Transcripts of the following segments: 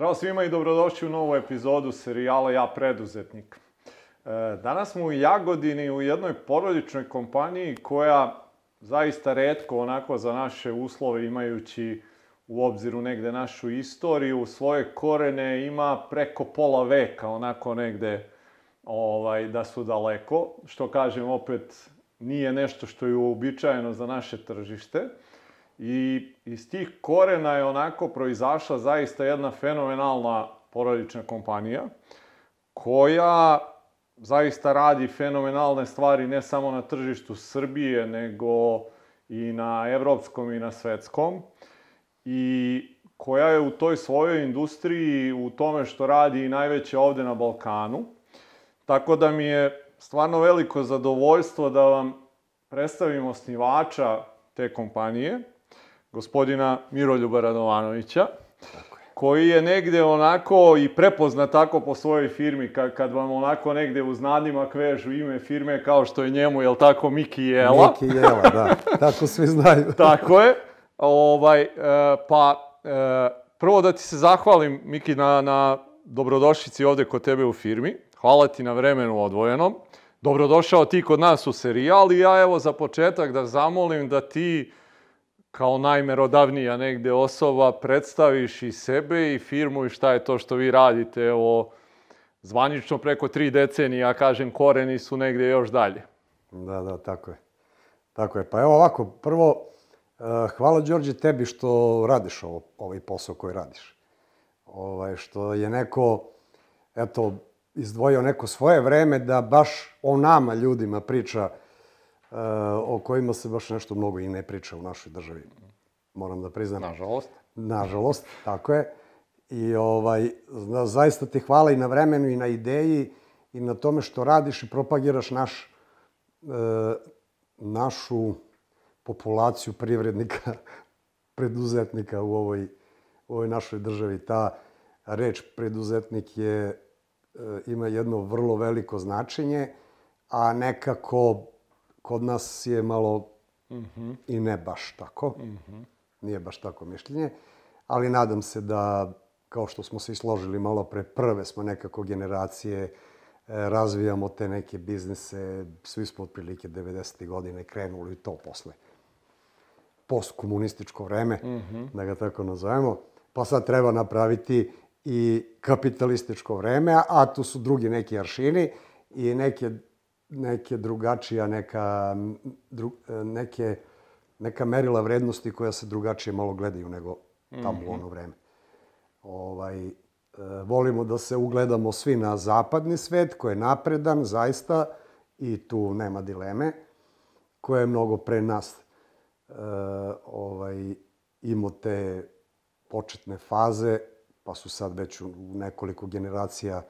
Zdravo svima i dobrodošli u novu epizodu serijala Ja preduzetnik. E, danas smo u Jagodini u jednoj porodičnoj kompaniji koja zaista redko onako za naše uslove imajući u obziru negde našu istoriju, svoje korene ima preko pola veka onako negde ovaj, da su daleko, što kažem opet nije nešto što je uobičajeno za naše tržište. I iz tih korena je onako proizašla zaista jedna fenomenalna porodična kompanija koja zaista radi fenomenalne stvari ne samo na tržištu Srbije, nego i na evropskom i na svetskom. I koja je u toj svojoj industriji, u tome što radi i najveće ovde na Balkanu. Tako da mi je stvarno veliko zadovoljstvo da vam predstavim osnivača te kompanije, gospodina Miroljuba Radovanovića, koji je negde onako i prepoznat tako po svojoj firmi, kad, kad vam onako negde uz nadimak vežu ime firme kao što je njemu, jel tako, Miki Jela. Miki Jela, da. Tako svi znaju. tako je. Ovaj, e, pa, e, prvo da ti se zahvalim, Miki, na, na dobrodošlici ovde kod tebe u firmi. Hvala ti na vremenu odvojenom. Dobrodošao ti kod nas u serijal i ja evo za početak da zamolim da ti kao najmerodavnija negde osoba predstaviš i sebe i firmu i šta je to što vi radite. Evo, zvanično preko tri decenije, ja kažem, koreni su negde još dalje. Da, da, tako je. Tako je. Pa evo ovako, prvo, uh, hvala Đorđe tebi što radiš ovo, ovaj posao koji radiš. Ovaj, što je neko, eto, izdvojio neko svoje vreme da baš o nama ljudima priča uh, o kojima se baš nešto mnogo i ne priča u našoj državi. Moram da priznam. Nažalost. Nažalost, tako je. I ovaj, zaista ti hvala i na vremenu i na ideji i na tome što radiš i propagiraš naš, e, našu populaciju privrednika, preduzetnika u ovoj, u ovoj našoj državi. Ta reč preduzetnik je E, ima jedno vrlo veliko značenje, a nekako kod nas je malo mm -hmm. i ne baš tako. Mm -hmm. Nije baš tako mišljenje. Ali nadam se da, kao što smo se i složili malo pre, prve smo nekako generacije, e, razvijamo te neke biznise, svi smo otprilike 90. godine krenuli to posle postkomunističko vreme, mm -hmm. da ga tako nazovemo. Pa sad treba napraviti i kapitalističko vreme, a tu su drugi neki aršini i neke, neke drugačija, neka, dru, neke, neka merila vrednosti koja se drugačije malo gledaju nego tamo mm -hmm. u ono vreme. Ovaj, e, volimo da se ugledamo svi na zapadni svet, koji je napredan, zaista, i tu nema dileme, koje je mnogo pre nas e, ovaj, imao te početne faze pa su sad već u nekoliko generacija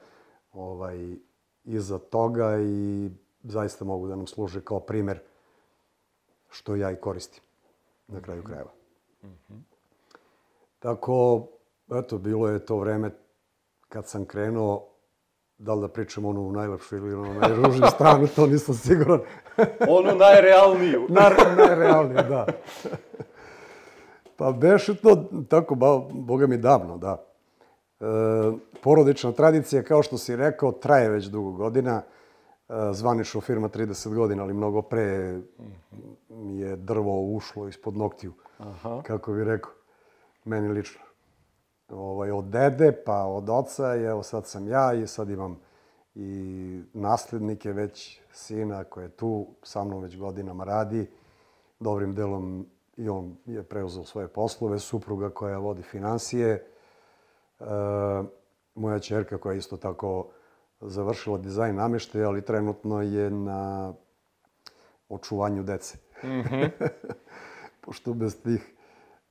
ovaj, iza toga i zaista mogu da nam služe kao primer što ja i koristim na kraju krajeva. Mm -hmm. Tako, eto, bilo je to vreme kad sam krenuo, da li da pričam onu najlepšu ili onu najružniju stranu, to nisam siguran. onu najrealniju. Na, najrealniju, da. Pa beše to tako, ba, boga mi davno, da. E, porodična tradicija, kao što si rekao, traje već dugo godina. E, zvanično firma 30 godina, ali mnogo pre mi je drvo ušlo ispod noktiju, Aha. kako bi rekao, meni lično. Ovaj, od dede, pa od oca, i evo sad sam ja i sad imam i naslednike već, sina koji je tu, sa mnom već godinama radi. Dobrim delom i on je preuzeo svoje poslove, supruga koja vodi financije, E, moja čerka koja je isto tako završila dizajn namještaja, ali trenutno je na očuvanju dece. Mm -hmm. Pošto bez tih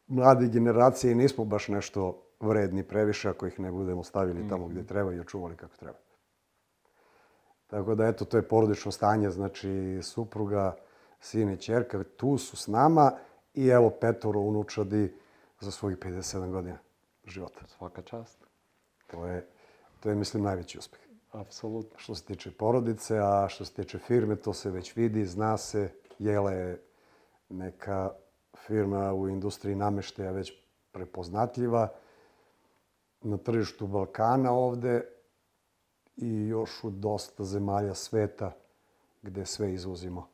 mladih generacija nismo baš nešto vredni previše ako ih ne budemo stavili tamo gde mhm. treba i očuvali kako treba. Tako da, eto, to je porodično stanje, znači supruga, sin i čerka tu su s nama i evo petoro unučadi za svojih 57 godina života. Svaka čast. To je, to je mislim, najveći uspeh. Apsolutno. Što se tiče porodice, a što se tiče firme, to se već vidi, zna se. Jele je neka firma u industriji nameštaja već prepoznatljiva. na tržištu Balkana ovde i još u dosta zemalja sveta gde sve izvozimo.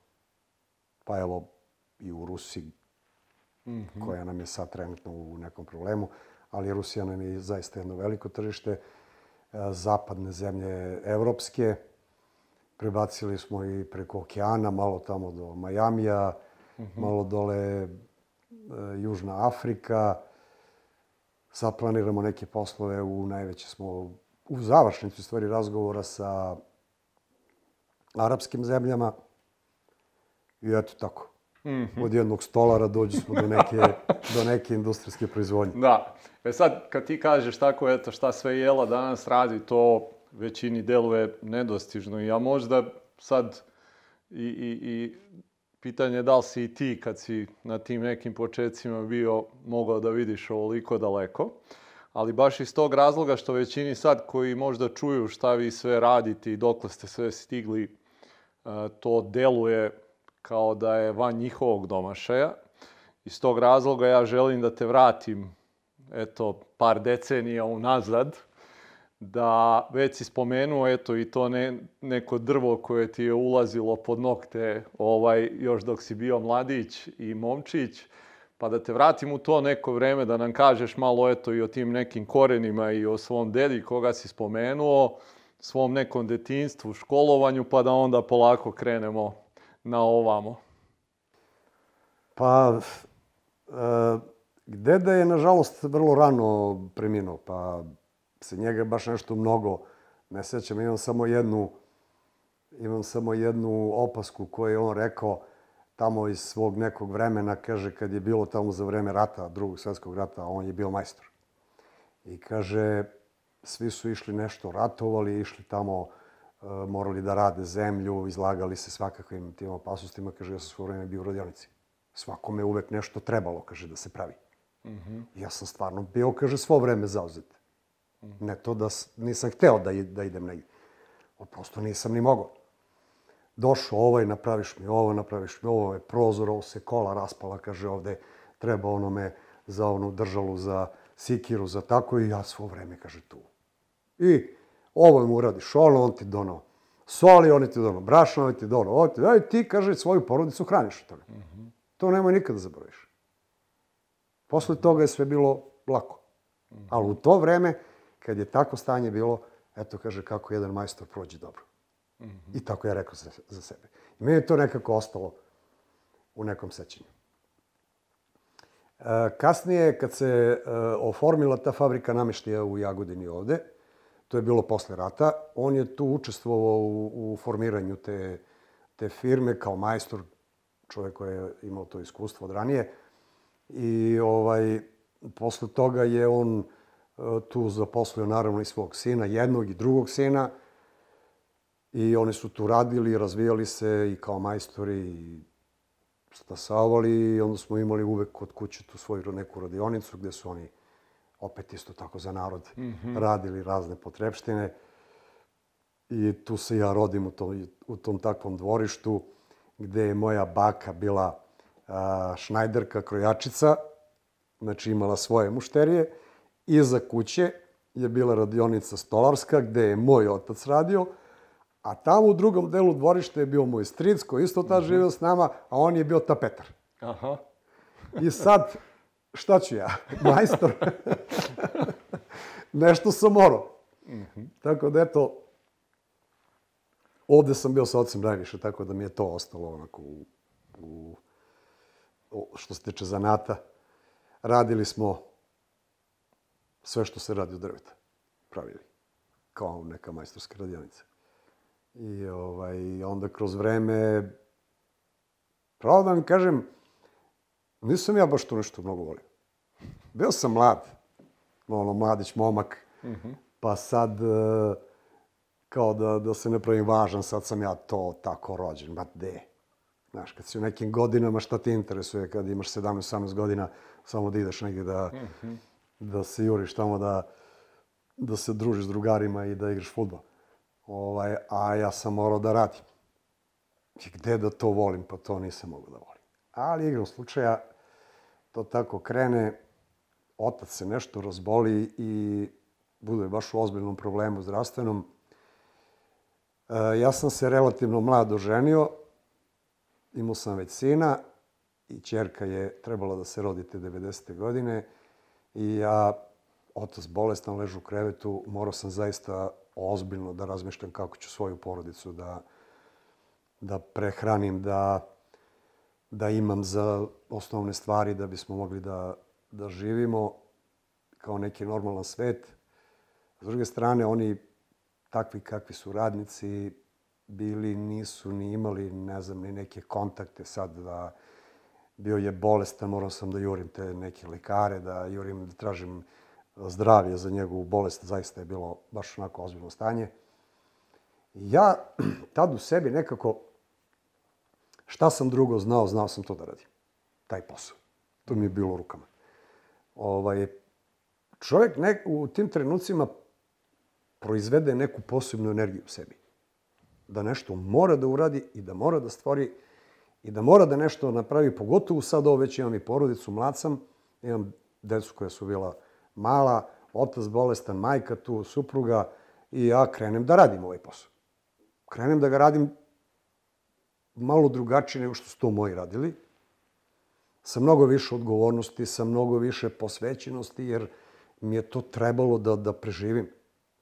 Pa evo i u Rusiji, mm -hmm. koja nam je sad trenutno u nekom problemu, ali Rusija nam je zaista jedno veliko tržište. E, zapadne zemlje evropske, prebacili smo i preko okeana, malo tamo do Majamija, mm -hmm. malo dole e, Južna Afrika. Sad planiramo neke poslove u najveće smo u završnici stvari razgovora sa arapskim zemljama. I eto tako. Mm -hmm. Od jednog stolara dođu smo do neke, do neke industrijske proizvodnje. Da. E sad, kad ti kažeš tako, eto, šta sve jela danas radi, to većini deluje nedostižno. Ja možda sad i, i, i pitanje je da li si i ti kad si na tim nekim početcima bio mogao da vidiš ovoliko daleko. Ali baš iz tog razloga što većini sad koji možda čuju šta vi sve radite i dokle ste sve stigli, e, to deluje kao da je van njihovog domašaja. Iz tog razloga ja želim da te vratim eto, par decenija unazad, da već si spomenuo, eto, i to ne, neko drvo koje ti je ulazilo pod nokte ovaj, još dok si bio mladić i momčić, pa da te vratim u to neko vreme, da nam kažeš malo, eto, i o tim nekim korenima i o svom dedi koga si spomenuo, svom nekom detinstvu, školovanju, pa da onda polako krenemo na ovamo. Pa, e, deda je, nažalost, vrlo rano preminuo, pa se njega baš nešto mnogo ne sećam. Imam samo jednu, imam samo jednu opasku koju je on rekao tamo iz svog nekog vremena, kaže, kad je bilo tamo za vreme rata, drugog svetskog rata, on je bio majstor. I kaže, svi su išli nešto ratovali, išli tamo, morali da rade zemlju, izlagali se svakakvim tim opasnostima, kaže, ja sam svo vreme bio u radionici. Svakome uvek nešto trebalo, kaže, da se pravi. Mm -hmm. Ja sam stvarno bio, kaže, svo vreme zauzet. Ne to da nisam hteo da, da idem negdje. Prosto nisam ni mogao. Došao ovaj, napraviš mi ovo, napraviš mi ovo, je prozor, ovo se kola raspala, kaže ovde, treba onome za onu držalu, za sikiru, za tako i ja svo vreme, kaže tu. I ovo mu uradiš, ono, on ti dono soli, on ti dono brašno, on ti dono, on ti, aj ti, kaže, svoju porodicu hraniš od toga. Mm -hmm. To nemoj nikada da zaboraviš. Posle toga je sve bilo lako. Mm -hmm. Ali u to vreme, kad je tako stanje bilo, eto kaže kako jedan majstor prođe dobro. Mm -hmm. I tako je rekao za, za sebe. I meni je to nekako ostalo u nekom sećanju. E, kasnije, kad se e, oformila ta fabrika nameštaja u Jagodini ovde, to je bilo posle rata, on je tu učestvovao u, u formiranju te, te firme kao majstor, čovjek koji je imao to iskustvo od ranije. I ovaj, posle toga je on tu zaposlio naravno i svog sina, jednog i drugog sina. I oni su tu radili, razvijali se i kao majstori i stasavali i onda smo imali uvek kod kuće tu svoju neku radionicu gde su oni opet isto tako za narod mm -hmm. radili razne potrebštine. I tu se ja rodim u tom, u tom takvom dvorištu gde je moja baka bila a, šnajderka, krojačica, znači imala svoje mušterije Iza kuće je bila radionica stolarska gde je moj otac radio, a tamo u drugom delu dvorišta je bio moj stric koji isto tad mhm. živeo s nama, a on je bio tapetar. Aha. I sad, šta ću ja? Majstor. Nešto sam morao. Mm -hmm. Tako da, eto, ovde sam bio sa ocem najviše, tako da mi je to ostalo onako u, u, u što se tiče zanata. Radili smo sve što se radi od drveta pravili, kao neka majstorska radionica. I ovaj, onda kroz vreme, pravo da vam kažem, nisam ja baš to nešto mnogo volio. Bio sam mlad, ono, mladić, momak, mm -hmm. pa sad, e, kao da, da se ne pravim važan, sad sam ja to tako rođen, ma de. Znaš, kad si u nekim godinama, šta ti interesuje kad imaš 17-18 godina, samo da ideš negdje da, mm -hmm da se juriš tamo da, da se družiš s drugarima i da igraš futbol. Ovaj, a ja sam morao da radim. I gde da to volim? Pa to nisam mogao da volim. Ali igram slučaja, to tako krene, otac se nešto razboli i bude baš u ozbiljnom problemu zdravstvenom. E, ja sam se relativno mlado oženio, imao sam već sina i čerka je trebala da se rodi te 90. godine i ja, otac bolestan, ležu u krevetu, morao sam zaista ozbiljno da razmišljam kako ću svoju porodicu da, da prehranim, da, da imam za osnovne stvari da bismo mogli da, da živimo kao neki normalan svet. S druge strane, oni takvi kakvi su radnici bili, nisu ni imali, ne znam, ni neke kontakte sad da bio je bolestan, morao sam da jurim te neke lekare, da jurim, da tražim zdravlje za njegovu bolest, zaista je bilo baš onako ozbiljno stanje. Ja tad u sebi nekako, šta sam drugo znao, znao sam to da radim. Taj posao. To mi je bilo u rukama. Ovaj, čovjek ne, u tim trenucima proizvede neku posebnu energiju u sebi. Da nešto mora da uradi i da mora da stvori i da mora da nešto napravi, pogotovo sad ovo već imam i porodicu, mlad sam, imam decu koja su bila mala, otac bolestan, majka tu, supruga i ja krenem da radim ovaj posao. Krenem da ga radim malo drugačije nego što su to moji radili, sa mnogo više odgovornosti, sa mnogo više posvećenosti, jer mi je to trebalo da, da preživim.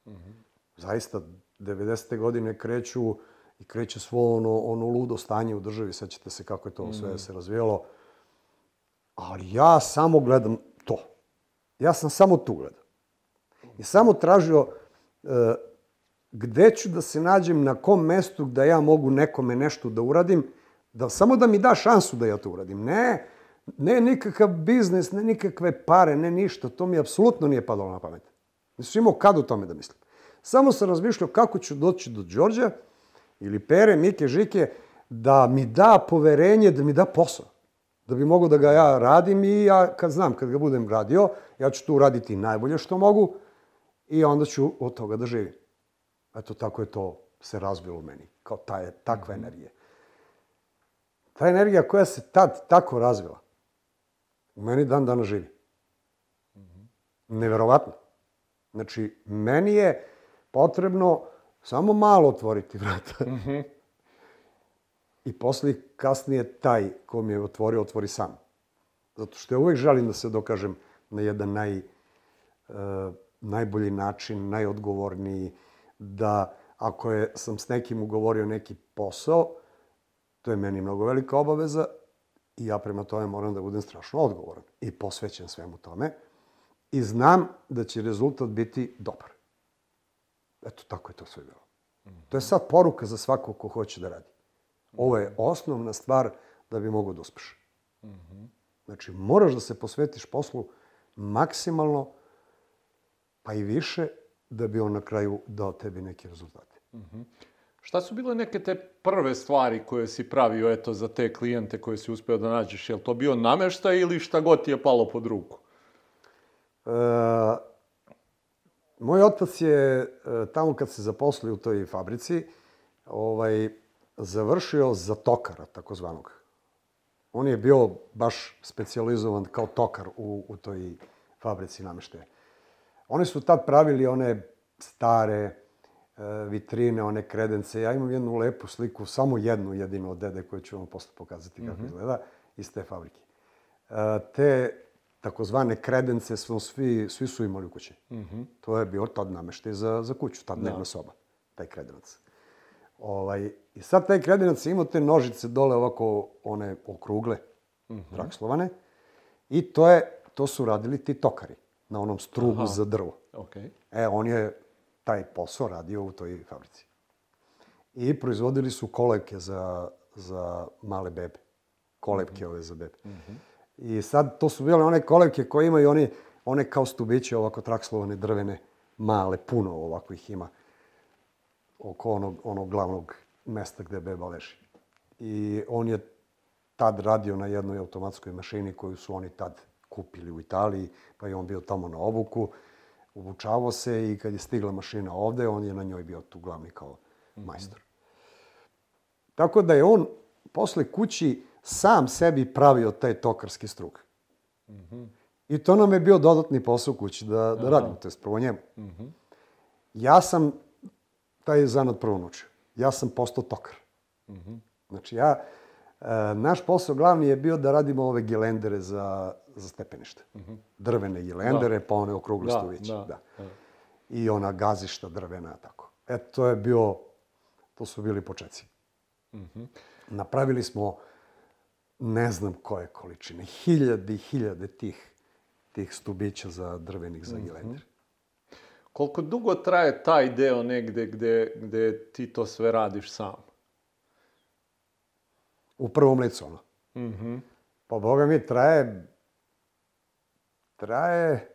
Mm -hmm. Zaista, 90. godine kreću i kreće svo ono, ono ludo stanje u državi, sećate se kako je to sve mm. se razvijalo. Ali ja samo gledam to. Ja sam samo tu gledao. I samo tražio e, gde ću da se nađem, na kom mestu da ja mogu nekome nešto da uradim, da samo da mi da šansu da ja to uradim. Ne, ne nikakav biznis, ne nikakve pare, ne ništa. To mi apsolutno nije padalo na pamet. Nisam imao kad u tome da mislim. Samo sam razmišljao kako ću doći do Đorđa ili Pere, Mike, Žike, da mi da poverenje, da mi da posao. Da bi mogo da ga ja radim i ja kad znam, kad ga budem radio, ja ću tu uraditi najbolje što mogu i onda ću od toga da živim. Eto, tako je to se razvilo u meni, kao ta, je, takva mhm. energija. Ta energija koja se tad tako razvila, u meni dan dana živi. Neverovatno. Znači, meni je potrebno samo malo otvoriti vrata. Mm -hmm. I posle kasnije taj ko mi je otvorio, otvori sam. Zato što ja uvek želim da se dokažem na jedan naj, uh, najbolji način, najodgovorniji, da ako je, sam s nekim ugovorio neki posao, to je meni mnogo velika obaveza i ja prema tome moram da budem strašno odgovoran i posvećen svemu tome i znam da će rezultat biti dobar. Eto, tako je to sve bilo. To je sad poruka za svakog ko hoće da radi. Ovo je osnovna stvar da bi mogo da uspeš. Znači, moraš da se posvetiš poslu maksimalno, pa i više, da bi on na kraju dao tebi neki rezultate. Šta su bile neke te prve stvari koje si pravio eto, za te klijente koje si uspeo da nađeš? Je li to bio nameštaj ili šta god ti je palo pod ruku? E, Moj otac je e, tamo kad se zaposlio u toj fabrici, ovaj, završio za tokara, takozvanog. On je bio baš specializovan kao tokar u, u toj fabrici nameštaja. Oni su tad pravili one stare vitrine, one kredence. Ja imam jednu lepu sliku, samo jednu jedinu od dede koju ću vam posle pokazati kako mm -hmm. izgleda, iz te fabrike. E, te takozvane kredence smo svi, svi su imali u kući. Mm -hmm. To je bio tad nameštaj za, za kuću, tad dnevna da. soba, taj kredenac. Ovaj, I sad taj kredenac ima te nožice dole ovako, one okrugle, mm -hmm. trakslovane. I to, je, to su radili ti tokari na onom strugu Aha. za drvo. Okay. E, on je taj posao radio u toj fabrici. I proizvodili su kolevke za, za male bebe. Kolevke mm -hmm. ove za bebe. Mm -hmm. I sad to su bile one kolevke koje imaju oni, one kao stubiće ovako trakslovane drvene, male, puno ovako ih ima oko onog, onog glavnog mesta gde beba leži. I on je tad radio na jednoj automatskoj mašini koju su oni tad kupili u Italiji, pa je on bio tamo na obuku, obučavao se i kad je stigla mašina ovde, on je na njoj bio tu glavni kao majstor. Mm -hmm. Tako da je on posle kući sam sebi pravio taj tokarski strug. Mm -hmm. I to nam je bio dodatni posao u kući da, da radimo, to je prvo njemu. Ja sam taj zanat prvo naučio. Ja sam postao tokar. Znači ja, e, naš posao glavni je bio da radimo ove gelendere za, za stepenište. Drvene gelendere, pa one okrugle Da, stuviće. da, Da, da. I ona gazišta drvena, tako. E, to je bio, to su bili početci. Napravili smo ne znam koje količine, hiljade i hiljade tih, tih stubića za drvenih za gelender. Koliko dugo traje taj deo negde gde, gde ti to sve radiš sam? U prvom licu, ono. Pa, boga mi, traje... Traje...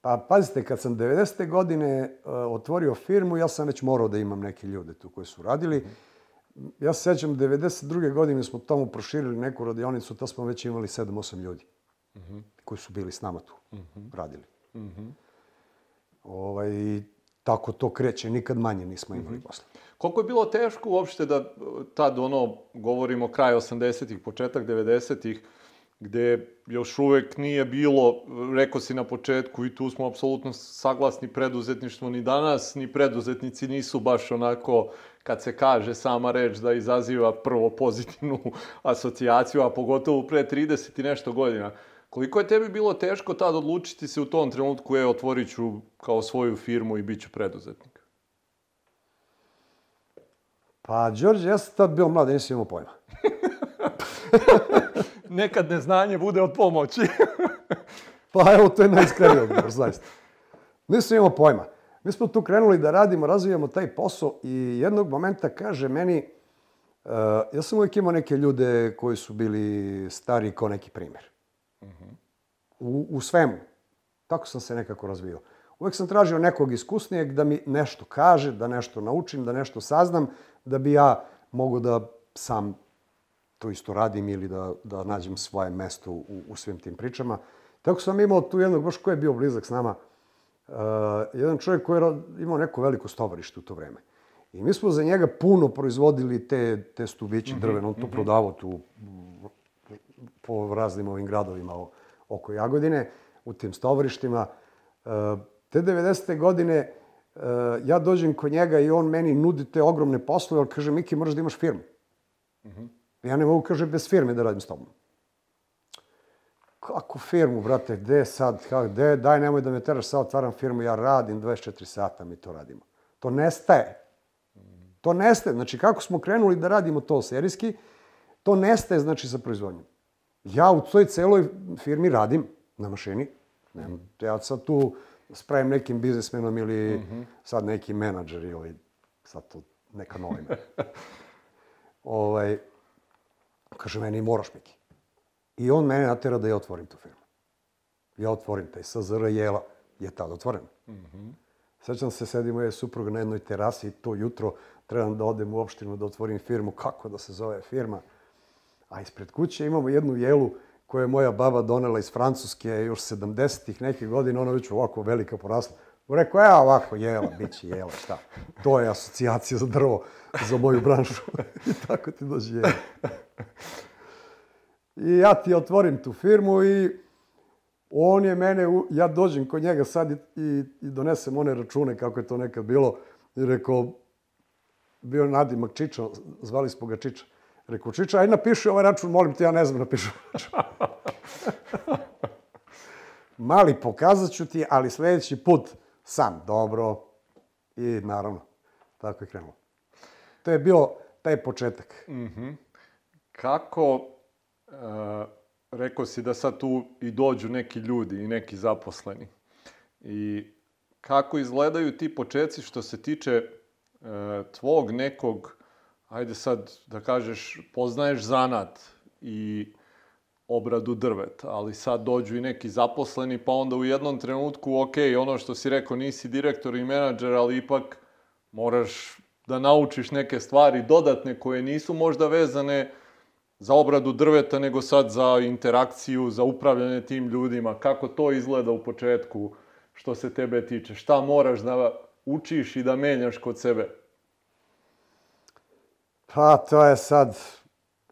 Pa, pazite, kad sam 90. godine uh, otvorio firmu, ja sam već morao da imam neke ljude tu koji su radili. Ja se sjećam, 92. godine smo tamo proširili neku radionicu, to smo već imali 7-8 ljudi koji su bili s nama tu, radili. Ovaj, i tako to kreće, nikad manje nismo imali posla. Koliko je bilo teško uopšte da tad ono, govorimo kraj 80-ih, početak 90-ih, gde još uvek nije bilo, rekao si na početku i tu smo apsolutno saglasni preduzetništvo ni danas, ni preduzetnici nisu baš onako, kad se kaže sama reč da izaziva prvo pozitivnu asocijaciju, a pogotovo pre 30 i nešto godina. Koliko je tebi bilo teško tad odlučiti se u tom trenutku, e, otvorit ću kao svoju firmu i bit ću preduzetnik? Pa, Đorđe, ja sam tad bio mlad, nisam imao pojma. Nekad neznanje bude od pomoći. Pa evo, to je najiskreniji odgovor, zaista. Nisam imao pojma. Mi smo tu krenuli da radimo, razvijamo taj posao i jednog momenta kaže meni, uh, ja sam uvijek imao neke ljude koji su bili stari kao neki primjer. U, u svemu. Tako sam se nekako razvijao. Uvijek sam tražio nekog iskusnijeg da mi nešto kaže, da nešto naučim, da nešto saznam, da bi ja mogao da sam to isto radim ili da, da nađem svoje mesto u, u svim tim pričama. Tako sam imao tu jednog, baš ko je bio blizak s nama, uh, jedan čovjek koji je imao neko veliko stovarište u to vreme. I mi smo za njega puno proizvodili te, te stubiće drvene. On to prodavao tu mm, po raznim ovim gradovima oko Jagodine, u tim stovarištima. Uh, te 90. godine uh, ja dođem kod njega i on meni nudi te ogromne poslove, ali kaže, Miki, moraš da imaš firmu. Ja ne mogu, kaže, bez firme da radim s tobom. Kako firmu, brate, gde sad, kako, gde, daj nemoj da me teraš, sad otvaram firmu, ja radim 24 sata, mi to radimo. To nestaje. To nestaje. Znači, kako smo krenuli da radimo to serijski, to nestaje, znači, sa proizvodnjom. Ja u toj celoj firmi radim na mašini. Nemam, ja sad tu spravim nekim biznismenom ili sad neki menadžer ili sad to neka nova ime. ovaj, kaže meni, moraš Miki. I on mene natera da ja otvorim tu firmu. Ja otvorim taj SZR Jela, je tad otvoren. Sećam se, sedimo je supruga na jednoj terasi i to jutro trebam da odem u opštinu da otvorim firmu. Kako da se zove firma? A ispred kuće imamo jednu jelu koju je moja baba donela iz Francuske još 70-ih neke godine, ona već ovako velika porasla. Rekao, ja ovako, jela, bit će jela, šta? To je asocijacija za drvo, za moju branšu. I tako ti dođe jela. I ja ti otvorim tu firmu i on je mene, ja dođem kod njega sad i, i, i donesem one račune kako je to nekad bilo. I rekao, bio nadimak Čiča, zvali smo ga Čiča. Rekao, Čiča, aj napiši ovaj račun, molim te, ja ne znam napišu račun. Mali, pokazat ću ti, ali sledeći put sam. Dobro. I naravno, tako je krenulo. To je bio taj početak. Kako, e, rekao si da sad tu i dođu neki ljudi i neki zaposleni. I kako izgledaju ti početci što se tiče e, tvog nekog, ajde sad da kažeš, poznaješ zanat i obradu drveta, ali sad dođu i neki zaposleni, pa onda u jednom trenutku, ok, ono što si rekao, nisi direktor i menadžer, ali ipak moraš da naučiš neke stvari dodatne koje nisu možda vezane za obradu drveta, nego sad za interakciju, za upravljanje tim ljudima. Kako to izgleda u početku što se tebe tiče? Šta moraš da učiš i da menjaš kod sebe? Pa, to je sad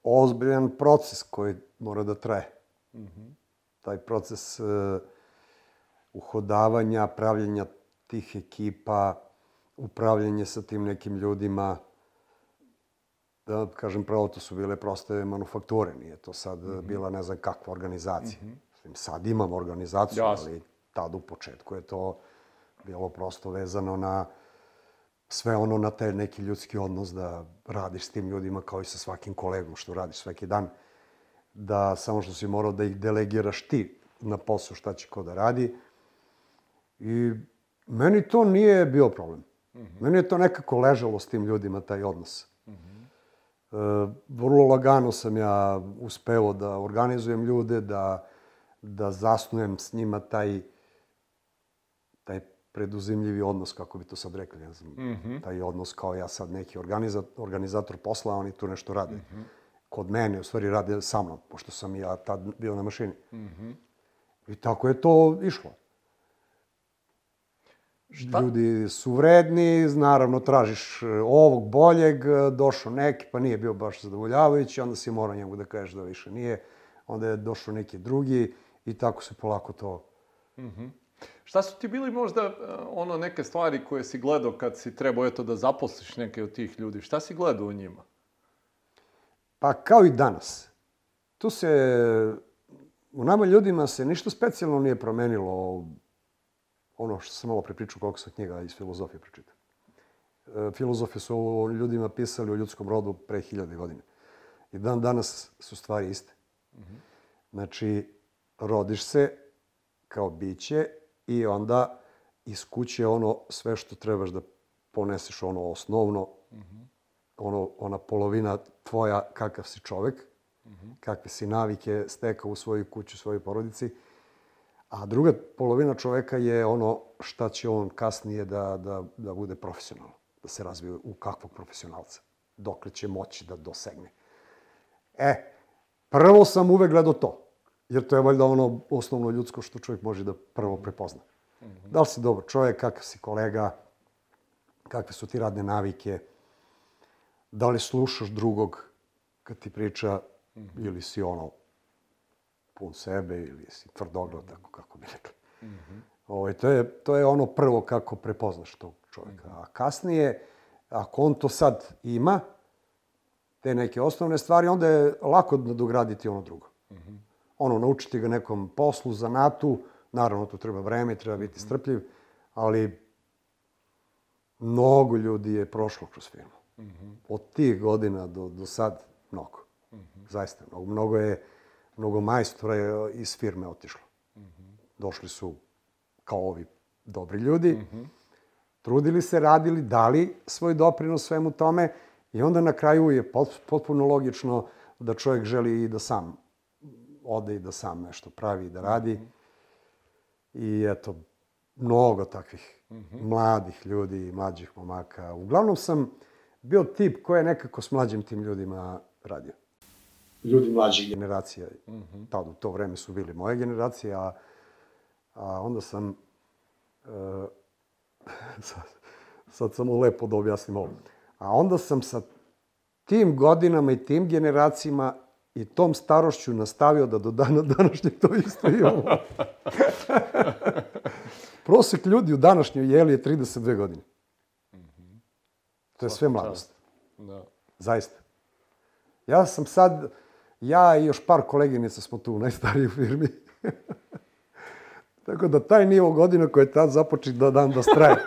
ozbiljan proces koji mora da traje. taj proces e, uhodavanja, pravljenja tih ekipa, upravljanje sa tim nekim ljudima, da kažem pravo, to su bile proste manufakture, nije to sad mm -hmm. bila ne znam kakva organizacija. Mm -hmm. Sad imamo organizaciju, Jasne. ali tad u početku je to bilo prosto vezano na sve ono na taj neki ljudski odnos da radiš s tim ljudima kao i sa svakim kolegom što radiš svaki dan. Da samo što si morao da ih delegiraš ti na posao šta će ko da radi. I meni to nije bio problem. Mm -hmm. Meni je to nekako ležalo s tim ljudima, taj odnos. Mm -hmm. e, vrlo lagano sam ja uspeo da organizujem ljude, da, da zasnujem s njima taj taj preduzimljivi odnos, kako bi to sad rekli, ne znam, mm -hmm. taj odnos kao ja sad neki organizator, organizator posla, a oni tu nešto rade. Mm -hmm. Kod mene, u stvari, rade sa mnom, pošto sam ja tad bio na mašini. Mm -hmm. I tako je to išlo. Šta? Ljudi su vredni, naravno tražiš e, ovog boljeg, e, došao neki, pa nije bio baš zadovoljavajući, onda si morao njemu da kažeš da više nije, onda je došao neki drugi i tako se polako to... Mm -hmm. Šta su ti bili možda e, ono neke stvari koje si gledao kad si trebao eto da zaposliš neke od tih ljudi? Šta si gledao u njima? Pa kao i danas. Tu se, u nama ljudima se ništa specijalno nije promenilo ono što sam malo prepričao koliko sam knjiga iz filozofije pročitao. E, filozofije su ljudima pisali o ljudskom rodu pre hiljade godine. I dan danas su stvari iste. Mm -hmm. Znači, rodiš se kao biće i onda iz kuće ono sve što trebaš da poneseš ono osnovno, mm -hmm. Ono, ona polovina tvoja kakav si čovek, mm -hmm. kakve si navike stekao u svojoj kući, u svojoj porodici, a druga polovina čoveka je ono šta će on kasnije da, da, da bude profesionalno, da se razvije u kakvog profesionalca, dokle će moći da dosegne. E, prvo sam uvek gledao to. Jer to je valjda ono osnovno ljudsko što čovjek može da prvo prepozna. Mm -hmm. Da li si dobar čovjek, kakav si kolega, kakve su ti radne navike, da li slušaš drugog kad ti priča mm -hmm. ili si ono pun sebe ili si tvrdogled, tako kako bi rekli. Mm -hmm. Ovo, ovaj, to, je, to je ono prvo kako prepoznaš tog čovjeka. Mm -hmm. A kasnije, ako on to sad ima, te neke osnovne stvari, onda je lako nadograditi ono drugo. Mm -hmm ono, naučiti ga nekom poslu, zanatu, naravno to treba vreme, treba biti strpljiv, ali mnogo ljudi je prošlo kroz firmu. Mm -hmm. Od tih godina do, do sad, mnogo. Mm -hmm. Zaista, mnogo. Mnogo je, mnogo majstora je iz firme otišlo. Mm -hmm. Došli su kao ovi dobri ljudi, mm -hmm. trudili se, radili, dali svoj doprinos svemu tome i onda na kraju je potpuno logično da čovjek želi i da sam ode i da sam nešto pravi i da radi. I eto, mnogo takvih mm -hmm. mladih ljudi, mlađih momaka. Uglavnom sam bio tip koji je nekako s mlađim tim ljudima radio. Ljudi mlađih generacija. Mm -hmm. Tad u to vreme su bili moje generacije, a, a onda sam... Uh, sad, sad samo lepo da objasnim ovo. A onda sam sa tim godinama i tim generacijama i tom starošću nastavio da do dana današnjeg to isto imamo. Prosek ljudi u današnjoj jeli je 32 godine. To je sve mladost. Da. Zaista. Ja sam sad, ja i još par koleginica smo tu u najstarijoj firmi. Tako da taj nivo godina koji je tad započet da dan da straje.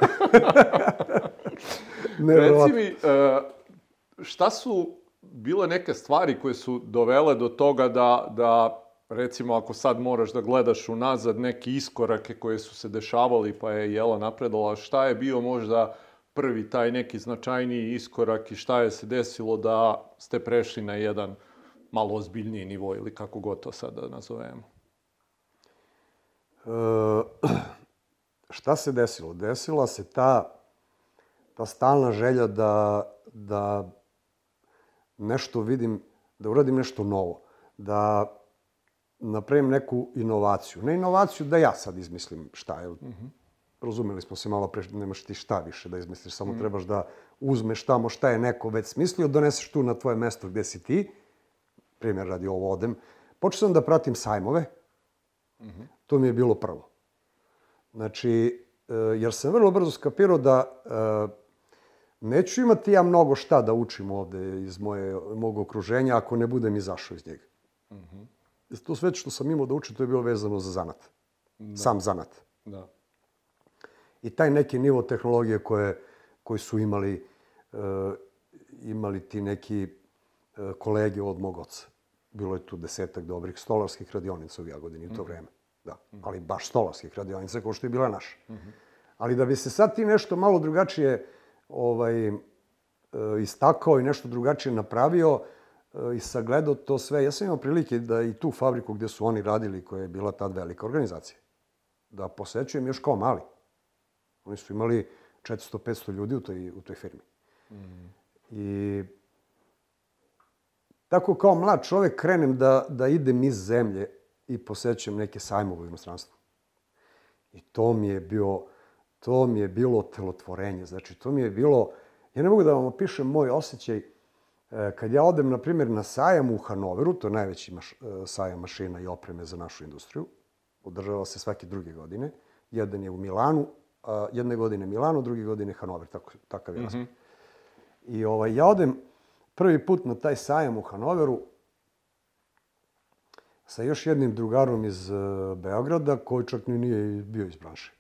Reci mi, e, šta su bile neke stvari koje su dovele do toga da, da recimo ako sad moraš da gledaš unazad neke iskorake koje su se dešavali pa je Jela napredala, šta je bio možda prvi taj neki značajniji iskorak i šta je se desilo da ste prešli na jedan malo ozbiljniji nivo ili kako god to sad da nazovemo? E, šta se desilo? Desila se ta, ta stalna želja da, da nešto vidim, da uradim nešto novo, da napravim neku inovaciju. Ne inovaciju da ja sad izmislim šta je. Mm -hmm. Razumeli smo se malo pre, nemaš ti šta više da izmisliš, samo mm. trebaš da uzmeš tamo šta je neko već smislio, doneseš tu na tvoje mesto gde si ti, primjer radi ovo odem, počeo sam da pratim sajmove To mi je bilo prvo. Znači, e, jer sam vrlo brzo skapirao da e, neću imati ja mnogo šta da učim ovde iz moje, mog okruženja ako ne budem izašao iz njega. To sve što sam imao da učim, to je bilo vezano za zanat. Sam zanat. Da. I taj neki nivo tehnologije koje, koji su imali, e, imali ti neki e, kolege od mog oca. Bilo je tu desetak dobrih stolarskih radionica u Jagodini u to vreme. Da, ali baš stolarskih radionica kao što je bila naša. Ali da bi se sad ti nešto malo drugačije ovaj, e, istakao i nešto drugačije napravio e, i sagledao to sve, ja sam imao prilike da i tu fabriku gde su oni radili, koja je bila tad velika organizacija, da posećujem još kao mali. Oni su imali 400-500 ljudi u toj, u toj firmi. I tako kao mlad čovek krenem da, da idem iz zemlje i posećujem neke sajmove u inostranstvu. I to mi je bio, to mi je bilo telotvorenje. Znači, to mi je bilo, ja ne mogu da vam opišem moj osjećaj, e, kad ja odem, na primjer, na sajam u Hanoveru, to je najveći maš, e, sajam mašina i opreme za našu industriju, održava se svake druge godine. Jedan je u Milanu, jedne godine Milano, druge godine Hanover, tako, takav je raspad. I ovaj, ja odem prvi put na taj sajam u Hanoveru sa još jednim drugarom iz uh, Beograda, koji čak ni nije bio iz branše,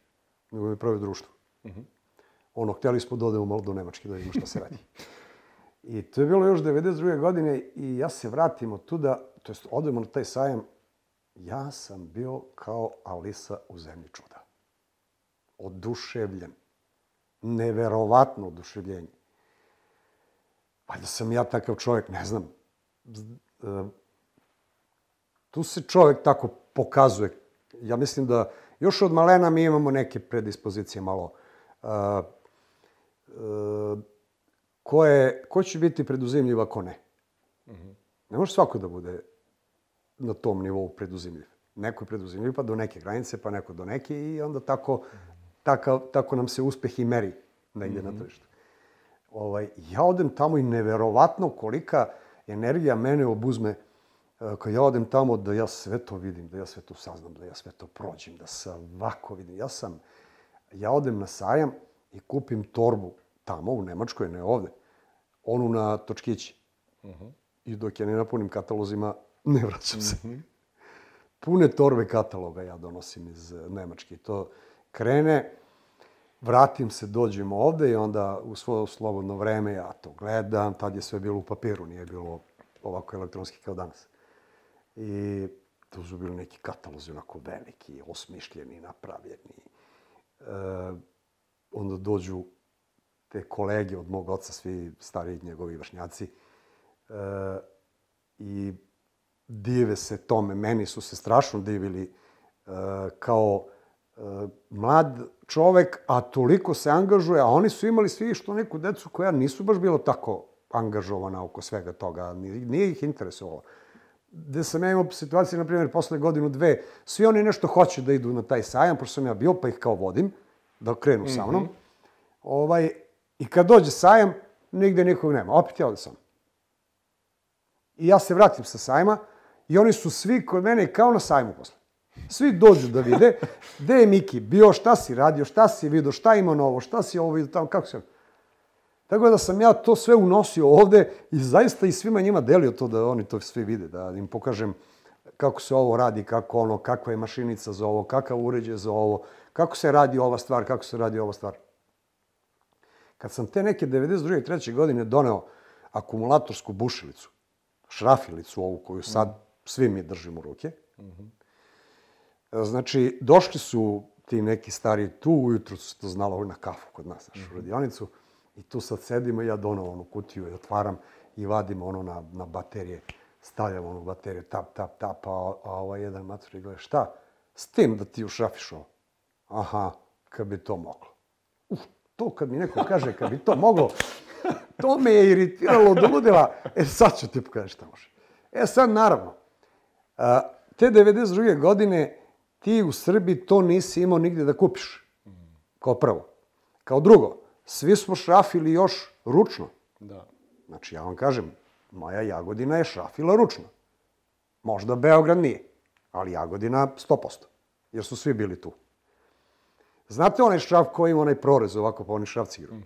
nego je pravio društvo. Ono, htjeli smo da odemo malo do Nemačke, da vidimo šta se radi. I to je bilo još 92. godine i ja se vratim od tuda, to jest odemo na taj sajam, ja sam bio kao Alisa u zemlji čuda. Oduševljen. Neverovatno oduševljenje. Valjda sam ja takav čovjek, ne znam. Tu se čovjek tako pokazuje. Ja mislim da još od malena mi imamo neke predispozicije malo. Ko, je, ko će biti preduzimljiv ako ne? Ne može svako da bude na tom nivou preduzimljiv. Neko je preduzimljiv pa do neke granice, pa neko do neke i onda tako, tako, tako nam se uspeh i meri negdje na tržištu. Ovaj, ja odem tamo i neverovatno kolika energija mene obuzme e, kad ja odem tamo da ja sve to vidim, da ja sve to saznam, da ja sve to prođem, da svako vidim. Ja sam, ja odem na sajam i kupim torbu tamo u Nemačkoj, ne ovde, onu na točkići. I dok je ne napunim katalozima, ne vraćam se. Pune torbe kataloga ja donosim iz Nemačke. I To krene, vratim se, dođem ovde i onda u svoje slobodno vreme ja to gledam. Tad je sve bilo u papiru, nije bilo ovako elektronski kao danas. I to su bili neki katalozi onako veliki, osmišljeni, napravljeni. E, onda dođu te kolege od mog oca, svi stariji njegovi vršnjaci, e, i dive se tome. Meni su se strašno divili e, kao mlad čovek, a toliko se angažuje, a oni su imali svi što neku decu koja nisu baš bilo tako angažovana oko svega toga, ni- nije ih interesovalo. Gde sam ja imao situacije, na primjer, posle godinu, dve, svi oni nešto hoće da idu na taj sajam, pošto sam ja bio, pa ih kao vodim, da krenu sa mnom. Ovaj, I kad dođe sajam, nigde nikog nema. Opet ja ovde sam. I ja se vratim sa sajma i oni su svi kod mene kao na sajmu posle. Svi dođu da vide gde je Miki bio, šta si radio, šta si vidio, šta ima novo, šta si ovo vidio tamo, kako se... Tako da sam ja to sve unosio ovde i zaista i svima njima delio to da oni to svi vide, da im pokažem kako se ovo radi, kako ono, kakva je mašinica za ovo, kakav uređaj za ovo, kako se radi ova stvar, kako se radi ova stvar. Kad sam te neke 92. i 3. godine doneo akumulatorsku bušilicu, šrafilicu ovu koju sad svi mi držimo u ruke, znači, došli su ti neki stari tu, ujutru su to znalo na kafu kod nas, našu radionicu, i tu sad sedimo i ja donao onu kutiju i otvaram i vadim ono na, na baterije, stavljam onu bateriju, tap, tap, tap, a, a ovaj jedan matur i gleda, šta? S tim da ti ušrafiš ovo? Aha, kad bi to moglo. Uf, to kad mi neko kaže kad bi to moglo, to me je iritiralo do ludila. E sad ću ti pokazati šta može. E sad, naravno, te 92. godine ti u Srbiji to nisi imao nigde da kupiš. Kao prvo. Kao drugo, svi smo šrafili još ručno. Da. Znači, ja vam kažem, moja Jagodina je šrafila ručno. Možda Beograd nije, Ali Jagodina 100%, jer su svi bili tu. Znate onaj šraf koji ima onaj prorez ovako pa oni šrafci igraju?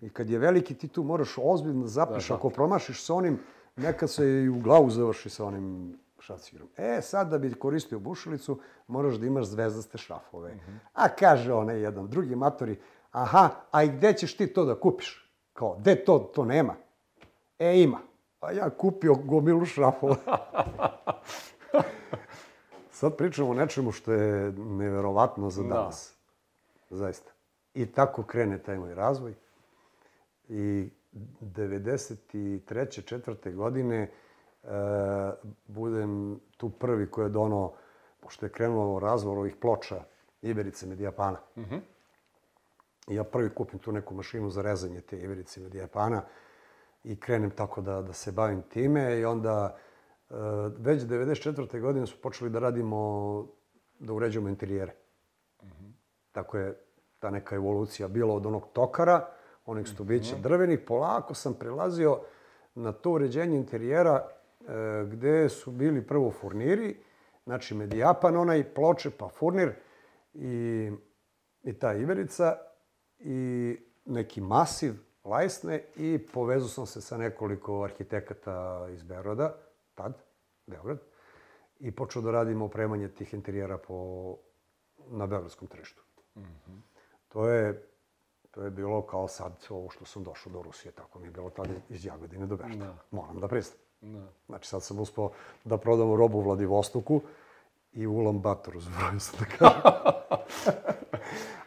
I kad je veliki, ti tu moraš ozbiljno da zapneš. Ako promašiš sa onim, nekad se i u glavu završi sa onim šrafcigerom. E, sad da bi koristio bušilicu, moraš da imaš zvezdaste šrafove. A kaže onaj jedan, drugi matori, aha, a i gde ćeš ti to da kupiš? Kao, gde to, to nema? E, ima. A ja kupio gomilu šrafova. Sad pričamo o nečemu što je neverovatno za danas. Zaista. I tako krene taj moj razvoj. I 93. četvrte godine budem tu prvi koji je donao, pošto je krenulo razvor ovih ploča Iberice Medijapana. Mm -hmm. I ja prvi kupim tu neku mašinu za rezanje te Iberice Medijapana i krenem tako da, da se bavim time i onda e, već 94. godine smo počeli da radimo, da uređujemo interijere. Mm -hmm. Tako je ta neka evolucija bila od onog tokara, onih stubića drvenih, polako sam prelazio na to uređenje interijera e, gde su bili prvo furniri, znači medijapan onaj, ploče, pa furnir i, i ta iverica i neki masiv lajsne i povezao sam se sa nekoliko arhitekata iz Beograda, tad, Beograd, i počeo da radim opremanje tih interijera po, na beogradskom tržištu. Mm -hmm. To je To je bilo kao sad ovo što sam došao do Rusije, tako mi je bilo tada iz Jagodine do Bešta. Da. Moram da priznam. Da. Znači sad sam uspao da prodam robu u Vladivostoku i u Ulan Batoru, zbrojim se da kažem.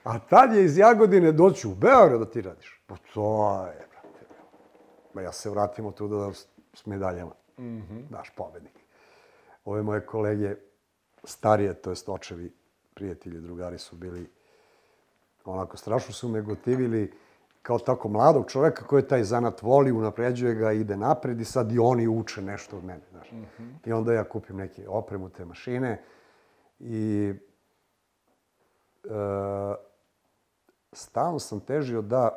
A tad je iz Jagodine doći u Beograd da ti radiš. Pa to je, brate. Ma ja se vratimo tu da s medaljama. Mm -hmm. Daš pobednik. Ove moje kolege, starije, to jest očevi, prijatelji, drugari su bili onako strašno su me gotivili kao tako mladog čoveka koji taj zanat voli, unapređuje ga, ide napred i sad i oni uče nešto od mene, znaš. Mm -hmm. I onda ja kupim neke opremu te mašine i e, stalno sam težio da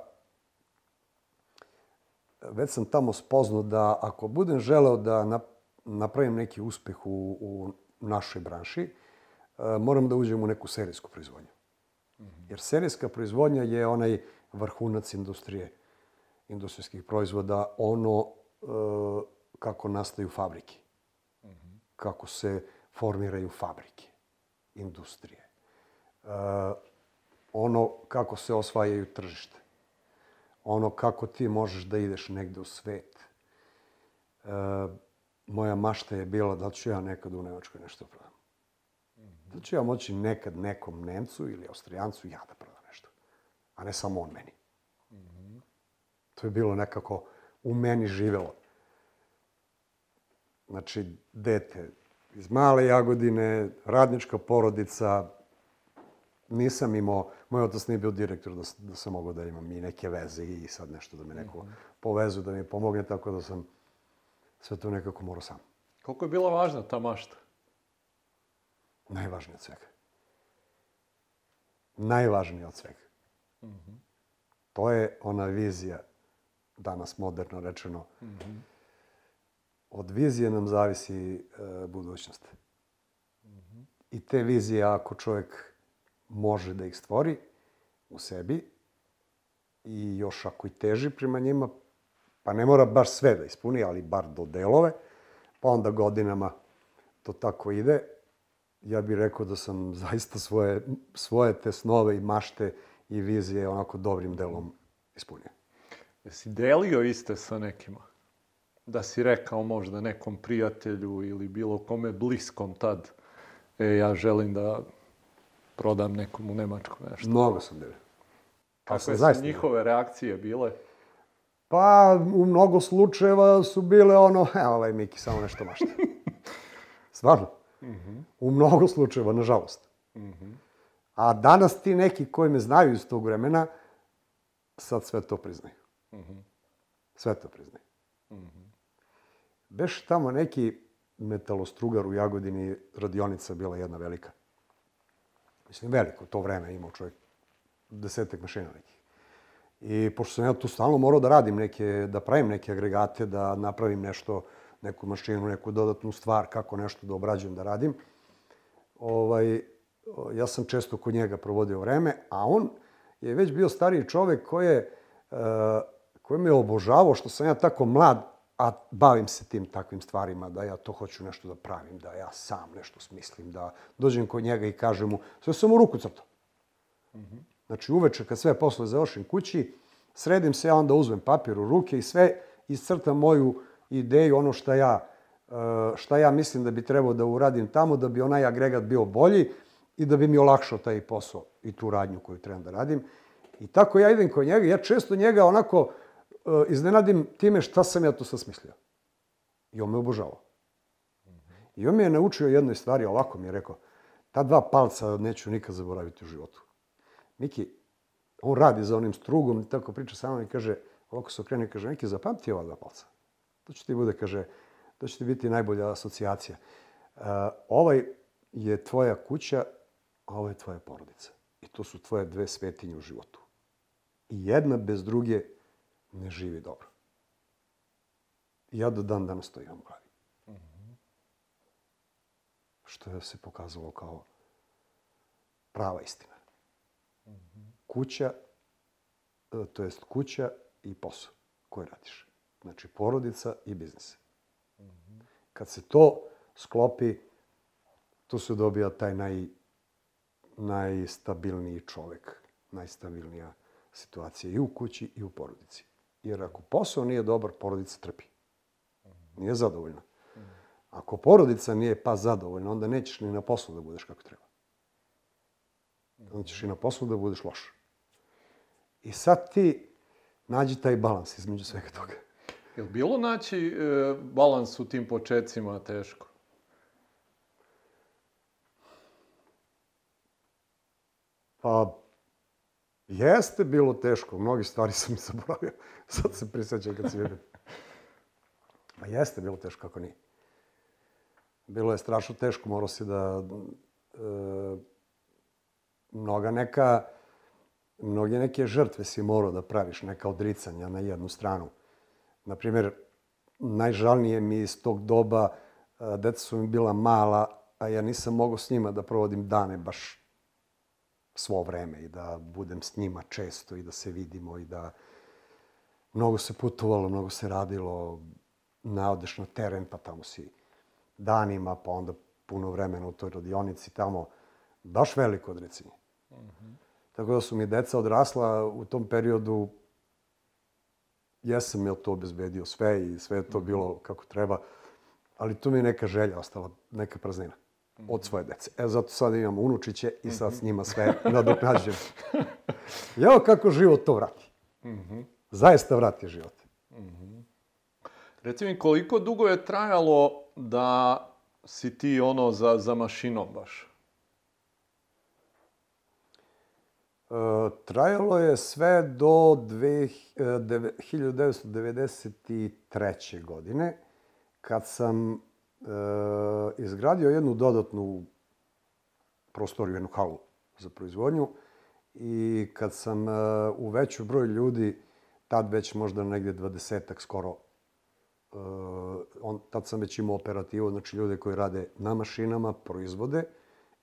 već sam tamo spoznao da ako budem želeo da napravim neki uspeh u, u našoj branši, e, moram da uđem u neku serijsku proizvodnju. Jer serijska proizvodnja je onaj vrhunac industrije, industrijskih proizvoda, ono e, kako nastaju fabrike, kako se formiraju fabrike, industrije, e, ono kako se osvajaju tržište, ono kako ti možeš da ideš negde u svet. E, moja mašta je bila da ću ja nekad u Nemačkoj nešto prodam. Da ću ja moći nekad nekom Nemcu ili Austrijancu ja da prodam a ne samo on meni. To je bilo nekako u meni živelo. Znači, dete iz male Jagodine, radnička porodica, nisam imao, moj otac nije bio direktor da, da sam mogao da imam i neke veze i sad nešto da me neko mm -hmm. povezu, da mi pomogne, tako da sam sve to nekako morao sam. Koliko je bila važna ta mašta? Najvažnije od svega. Najvažnije od svega. Mm -hmm. To je ona vizija, danas moderno rečeno. Mm -hmm. Od vizije nam zavisi e, budućnost. Mm -hmm. I te vizije, ako čovjek može da ih stvori u sebi i još ako i teži prema njima, pa ne mora baš sve da ispuni, ali bar do delove, pa onda godinama to tako ide, ja bih rekao da sam zaista svoje, svoje te snove i mašte i vizije onako dobrim delom ispunio. Jesi delio iste sa nekima? Da si rekao možda nekom prijatelju ili bilo kome bliskom tad, e, ja želim da prodam nekom u Nemačku nešto. Mnogo sam delio. Kako su zaista njihove reakcije bile? Pa, u mnogo slučajeva su bile ono, evo ovaj Miki, samo nešto mašta. Stvarno. -hmm. U mnogo slučajeva, nažalost. Mm -hmm. A danas ti neki koji me znaju iz tog vremena, sad sve to priznaju. Mm -hmm. Sve to priznaju. Mm -hmm. Beš tamo neki metalostrugar u Jagodini, radionica bila jedna velika. Mislim, veliko, to vreme imao čovjek desetak mašina nekih. I pošto sam ja tu stalno morao da radim neke, da pravim neke agregate, da napravim nešto, neku mašinu, neku dodatnu stvar, kako nešto da obrađujem, da radim. ovaj, ja sam često kod njega provodio vreme, a on je već bio stariji čovek koji je, uh, koji me obožavao što sam ja tako mlad, a bavim se tim takvim stvarima, da ja to hoću nešto da pravim, da ja sam nešto smislim, da dođem kod njega i kažem mu, sve sam u ruku crtao. Mm -hmm. Znači, uveče kad sve posle završim kući, sredim se, ja onda uzmem papir u ruke i sve iscrtam moju ideju, ono šta ja, e, šta ja mislim da bi trebao da uradim tamo, da bi onaj agregat bio bolji i da bi mi olakšao taj posao i tu radnju koju trebam da radim. I tako ja idem kod njega, ja često njega onako e, iznenadim time šta sam ja to sad smislio. I on me obožavao. I on me je naučio jednoj stvari, ovako mi je rekao, ta dva palca neću nikad zaboraviti u životu. Miki, on radi za onim strugom tako priča sa mnom i kaže, ovako se okrene kaže, Miki, zapamti ova dva palca. To će ti bude, kaže, to će ti biti najbolja asocijacija. Uh, ovaj je tvoja kuća, a ovo je tvoja porodica. I to su tvoje dve svetinje u životu. I jedna bez druge ne živi dobro. I ja do dan danas to imam u glavi. Mm -hmm. Što je se pokazalo kao prava istina. Mm -hmm. Kuća, e, to jest kuća i posao koji radiš. Znači porodica i biznis. Mm -hmm. Kad se to sklopi, tu se dobija taj naj, najstabilniji čovek, najstabilnija situacija i u kući i u porodici. Jer ako posao nije dobar, porodica trpi. Nije zadovoljna. Ako porodica nije pa zadovoljna, onda nećeš ni na poslu da budeš kako treba. Onda ćeš i na poslu da budeš loš. I sad ti nađi taj balans između svega toga. Je li bilo naći e, balans u tim početcima teško? Pa, jeste bilo teško. Mnogi stvari sam zaboravio. Sad se prisjećam kad se vidim. Pa jeste bilo teško, kako nije. Bilo je strašno teško, morao si da... E, mnoga neka... Mnoge neke žrtve si morao da praviš, neka odricanja na jednu stranu. Naprimjer, najžalnije mi iz tog doba, e, deca su mi bila mala, a ja nisam mogao s njima da provodim dane baš svo vreme i da budem s njima često i da se vidimo i da mnogo se putovalo, mnogo se radilo, naodeš na teren, pa tamo si danima, pa onda puno vremena u toj radionici tamo. Baš veliko odrecanje. Mm -hmm. Tako da su mi deca odrasla u tom periodu jesam je to obezbedio sve i sve je to bilo kako treba, ali tu mi je neka želja ostala, neka praznina od svoje dece. E, zato sad imam unučiće i sad s njima sve nadoknađujem. Evo kako život to vrati. Zaista vrati život. Reci mi, koliko dugo je trajalo da si ti ono za, za mašinom baš? E, trajalo je sve do dve, e, 1993. godine, kad sam izgradio jednu dodatnu prostoriju, jednu halu za proizvodnju i kad sam e, u veću broj ljudi, tad već možda negde dvadesetak skoro, e, on, tad sam već imao operativu, znači ljude koji rade na mašinama, proizvode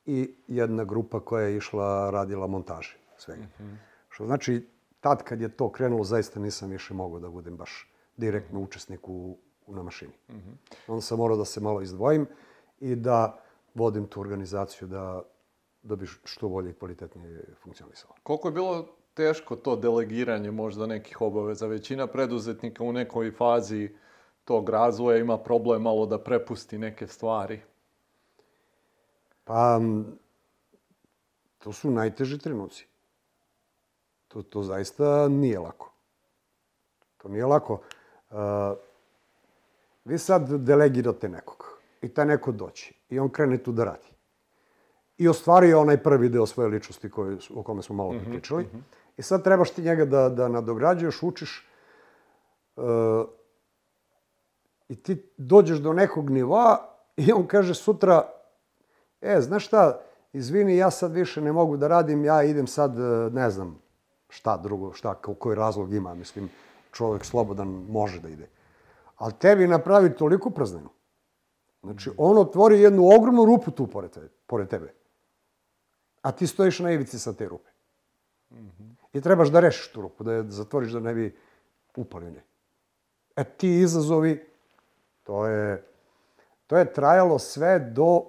i jedna grupa koja je išla, radila montaže svega. Mm -hmm. Što znači, tad kad je to krenulo, zaista nisam više mogao da budem baš direktno učesnik u na mašini. Mm -hmm. Onda sam morao da se malo izdvojim i da vodim tu organizaciju da, da bi što bolje i kvalitetnije funkcionisala. Koliko je bilo teško to delegiranje možda nekih obaveza? Većina preduzetnika u nekoj fazi tog razvoja ima problem malo da prepusti neke stvari. Pa, to su najteži trenuci. To, to zaista nije lako. To nije lako. Uh, vi sad delegirate nekog i taj neko doći i on krene tu da radi. I ostvario onaj prvi deo svoje ličnosti koji, o kome smo malo mm -hmm, pričali. Mm -hmm. I sad trebaš ti njega da, da nadograđuješ, učiš uh, i ti dođeš do nekog nivoa i on kaže sutra, e, znaš šta, izvini, ja sad više ne mogu da radim, ja idem sad, ne znam, šta drugo, šta, koji razlog ima. Mislim, čovjek slobodan može da ide. Ali tebi napravi toliko prazninu Znači, on otvori jednu ogromnu rupu tu pored tebe. Pored tebe. A ti stojiš na ivici sa te rupe. I trebaš da rešiš tu rupu, da je zatvoriš da ne bi upali u nje. E ti izazovi, to je, to je trajalo sve do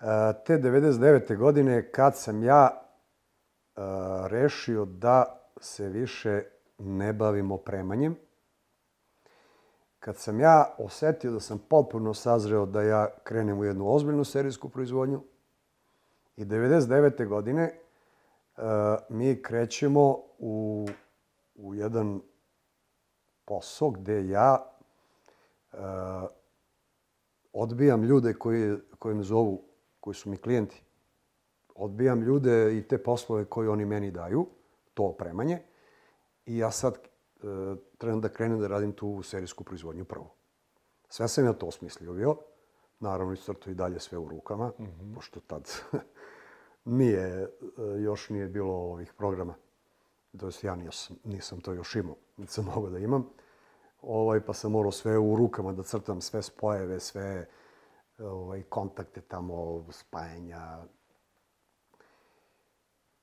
e, te 99. godine kad sam ja e, rešio da se više ne bavim opremanjem. Kad sam ja osetio da sam potpuno sazreo da ja krenem u jednu ozbiljnu serijsku proizvodnju i 99. godine uh, mi krećemo u, u jedan posao gde ja uh, odbijam ljude koji, koji me zovu, koji su mi klijenti. Odbijam ljude i te poslove koje oni meni daju, to opremanje. I ja sad trebam da krenem da radim tu serijsku proizvodnju prvo. Sve sam ja to osmislio bio. Naravno, iscrto i dalje sve u rukama, mm -hmm. pošto tad nije, još nije bilo ovih programa. To jest, ja nisam, nisam to još imao, niti sam mogao da imam. Ovaj, pa sam morao sve u rukama da crtam, sve spojeve, sve ovaj, kontakte tamo, spajanja,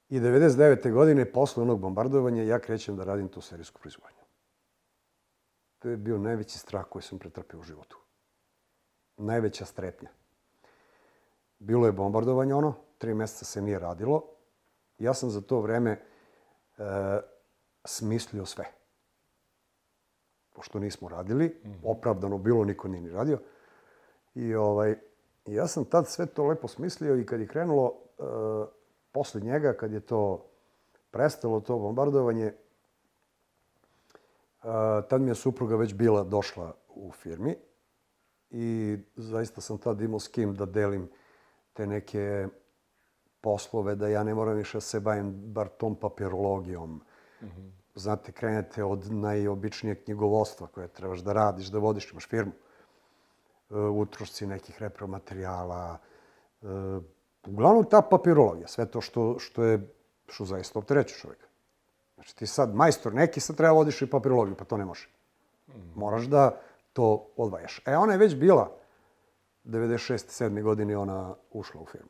I 99. godine, posle onog bombardovanja, ja krećem da radim tu serijsku proizvodnju. To je bio najveći strah koji sam pretrpio u životu. Najveća strepnja. Bilo je bombardovanje ono, tri meseca se nije radilo. Ja sam za to vreme e, smislio sve. Pošto nismo radili, -hmm. opravdano bilo, niko nije ni radio. I ovaj, ja sam tad sve to lepo smislio i kad je krenulo e, posle njega, kad je to prestalo, to bombardovanje, tad mi je supruga već bila došla u firmi i zaista sam tad imao s kim da delim te neke poslove, da ja ne moram više da se bavim bar tom papirologijom. Mm -hmm. Znate, krenete od najobičnijeg knjigovodstva koje trebaš da radiš, da vodiš, imaš firmu. E, utrošci nekih repromaterijala, e, Uglavnom ta papirologija, sve to što, što je, što zaista optereće čovjeka. Znači ti sad, majstor neki, sad treba vodiš i papirologiju, pa to ne može. Moraš da to odvajaš. E, ona je već bila 96. 7. godine ona ušla u firmu.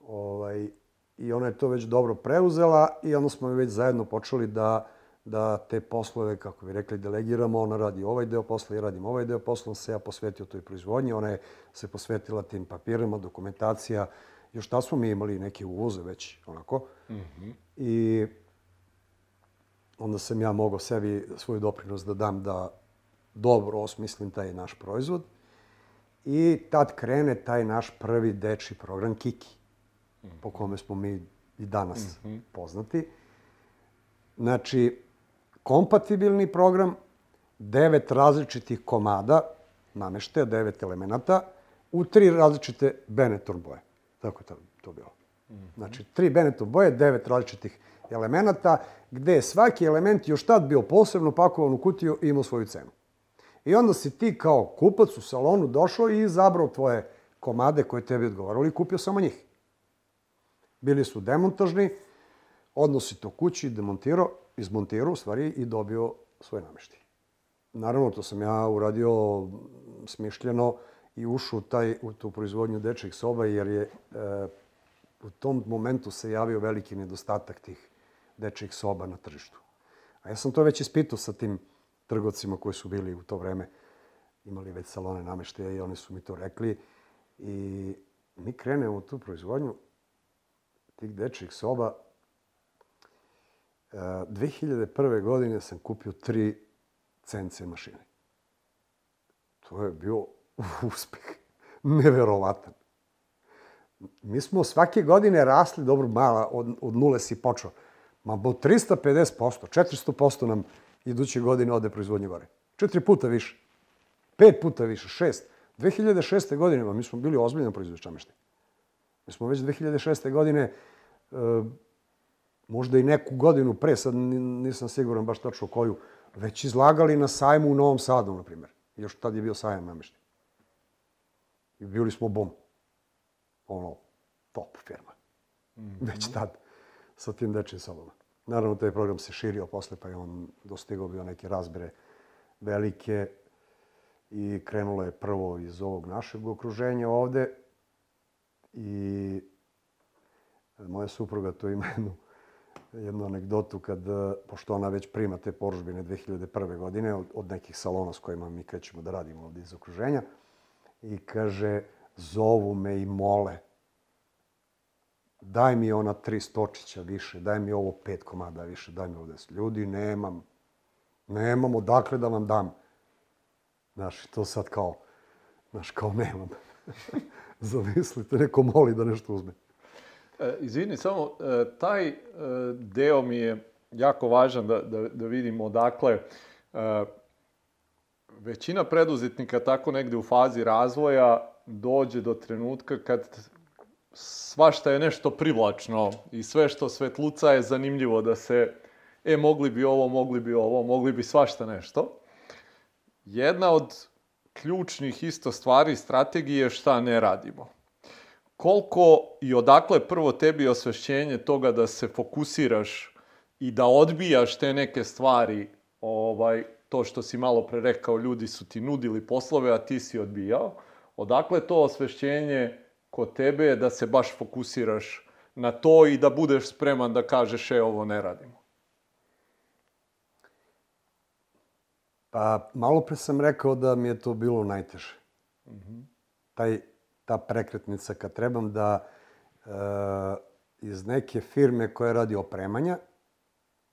Ovaj, I ona je to već dobro preuzela i onda smo već zajedno počeli da da te poslove, kako bi rekli, delegiramo. Ona radi ovaj deo posla i radim ovaj deo posla. On se ja posvetio toj proizvodnji. Ona je se posvetila tim papirima, dokumentacija. Još ta smo mi imali neke uvoze već, onako. Mm -hmm. I onda sam ja mogao sebi svoj doprinos da dam da dobro osmislim taj naš proizvod. I tad krene taj naš prvi deči program Kiki, mm -hmm. po kome smo mi i danas mm -hmm. poznati. Znači, kompatibilni program, devet različitih komada nameštaja, devet elemenata, u tri različite Benetton boje. Tako je to, to bilo. -hmm. Znači, tri Benetton boje, devet različitih elemenata, gde svaki element još tad bio posebno pakovan u kutiju i imao svoju cenu. I onda si ti kao kupac u salonu došao i izabrao tvoje komade koje tebi odgovarali i kupio samo njih. Bili su demontažni, odnosi to kući, demontirao izmontirao u stvari i dobio svoj nameštaj. Naravno, to sam ja uradio smišljeno i ušao taj, u tu proizvodnju dečjih soba, jer je e, u tom momentu se javio veliki nedostatak tih dečjih soba na tržištu. A ja sam to već ispitao sa tim trgovcima koji su bili u to vreme, imali već salone nameštaja i oni su mi to rekli. I mi krenemo u tu proizvodnju tih dečjih soba 2001. godine sam kupio tri CNC mašine. To je bio uspeh. Neverovatan. Mi smo svake godine rasli, dobro, mala, od, od nule si počeo. Ma bo 350%, 400% nam iduće godine ode proizvodnje gore. Četiri puta više. Pet puta više, šest. 2006. godine, ma mi smo bili ozbiljno proizvođač nameštaja. Mi smo već 2006. godine uh, možda i neku godinu pre, sad nisam siguran baš tačno koju, već izlagali na sajmu u Novom Sadu, na primjer. Još tad je bio sajam namešten. I bili smo bom. Ono, top firma. Mm -hmm. Već tad, sa tim dečim sobama. Naravno, taj program se širio posle, pa je on dostigao bio neke razbere velike. i krenulo je prvo iz ovog našeg okruženja ovde i moja supruga to ima jednu, jednu anegdotu kad, e, pošto ona već prima te poružbine 2001. godine od, od nekih salona s kojima mi krećemo da radimo ovde iz okruženja i kaže, zovu me i mole daj mi ona tri stočića više, daj mi ovo pet komada više, daj mi ovde. Ljudi, nemam, nemam odakle da vam dam. Znaš, to sad kao, znaš, kao nemam. Zamislite, neko moli da nešto uzme. E, izvini, samo e, taj e, deo mi je jako važan da, da, da vidimo odakle većina preduzetnika tako negde u fazi razvoja dođe do trenutka kad svašta je nešto privlačno i sve što svetluca je zanimljivo da se, e, mogli bi ovo, mogli bi ovo, mogli bi svašta nešto. Jedna od ključnih isto stvari strategije je šta ne radimo. Koliko i odakle prvo tebi osvešćenje toga da se fokusiraš i da odbijaš te neke stvari, ovaj, to što si malo pre rekao, ljudi su ti nudili poslove, a ti si odbijao. Odakle to osvešćenje kod tebe da se baš fokusiraš na to i da budeš spreman da kažeš e, ovo ne radimo? Pa, malo pre sam rekao da mi je to bilo najteže. Mm -hmm. Taj, ta prekretnica kad trebam da e, iz neke firme koja radi opremanja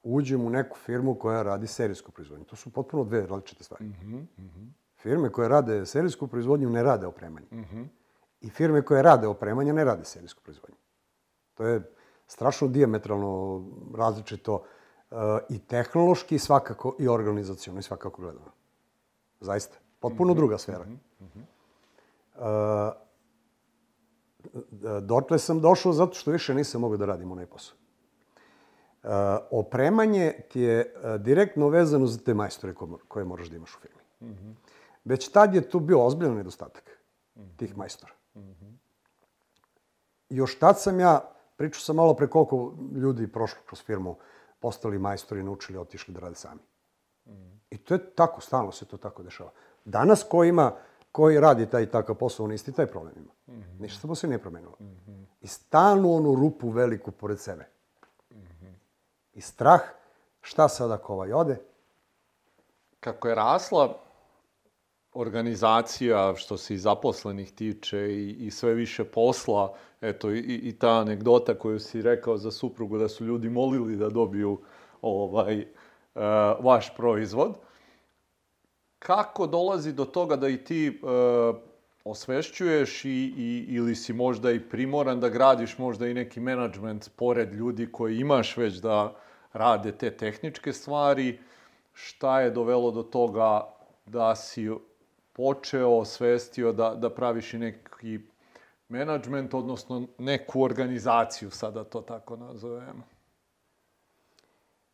uđem u neku firmu koja radi serijsku proizvodnju. To su potpuno dve različite stvari. Mm -hmm. Mm -hmm. Firme koje rade serijsku proizvodnju ne rade opremanje. Mm -hmm. I firme koje rade opremanje ne rade serijsku proizvodnju. To je strašno diametralno različito uh, i tehnološki svakako i organizacijalno i svakako gledano. Zaista. Potpuno mm -hmm. druga sfera. Mm -hmm. uh, dotle sam došao zato što više nisam mogao da radim onaj posao. Uh, opremanje ti je uh, direktno vezano za te majstore koje moraš da imaš u firmi. Mm -hmm. Već tad je tu bio ozbiljan nedostatak mm -hmm. tih majstora. -hmm. Još tad sam ja, pričao sam malo pre koliko ljudi prošlo kroz firmu, postali majstori, naučili, otišli da rade sami. Mm -hmm. I to je tako, stalno se to tako dešava. Danas ko ima, koji radi taj takav posao, on isti taj problem ima. Mm -hmm. Ništa mu se nije promenilo. Mm -hmm. I stalno onu rupu veliku pored sebe. Mm -hmm. I strah, šta sad ako ovaj ode? Kako je rasla organizacija, što se i zaposlenih tiče i, i sve više posla, eto, i, i ta anegdota koju si rekao za suprugu da su ljudi molili da dobiju ovaj, uh, vaš proizvod. Kako dolazi do toga da i ti uh, osvešćuješ i, i, ili si možda i primoran da gradiš možda i neki menadžment pored ljudi koji imaš već da rade te tehničke stvari, šta je dovelo do toga da si počeo, osvestio da, da praviš i neki menadžment, odnosno neku organizaciju, sada to tako nazovemo?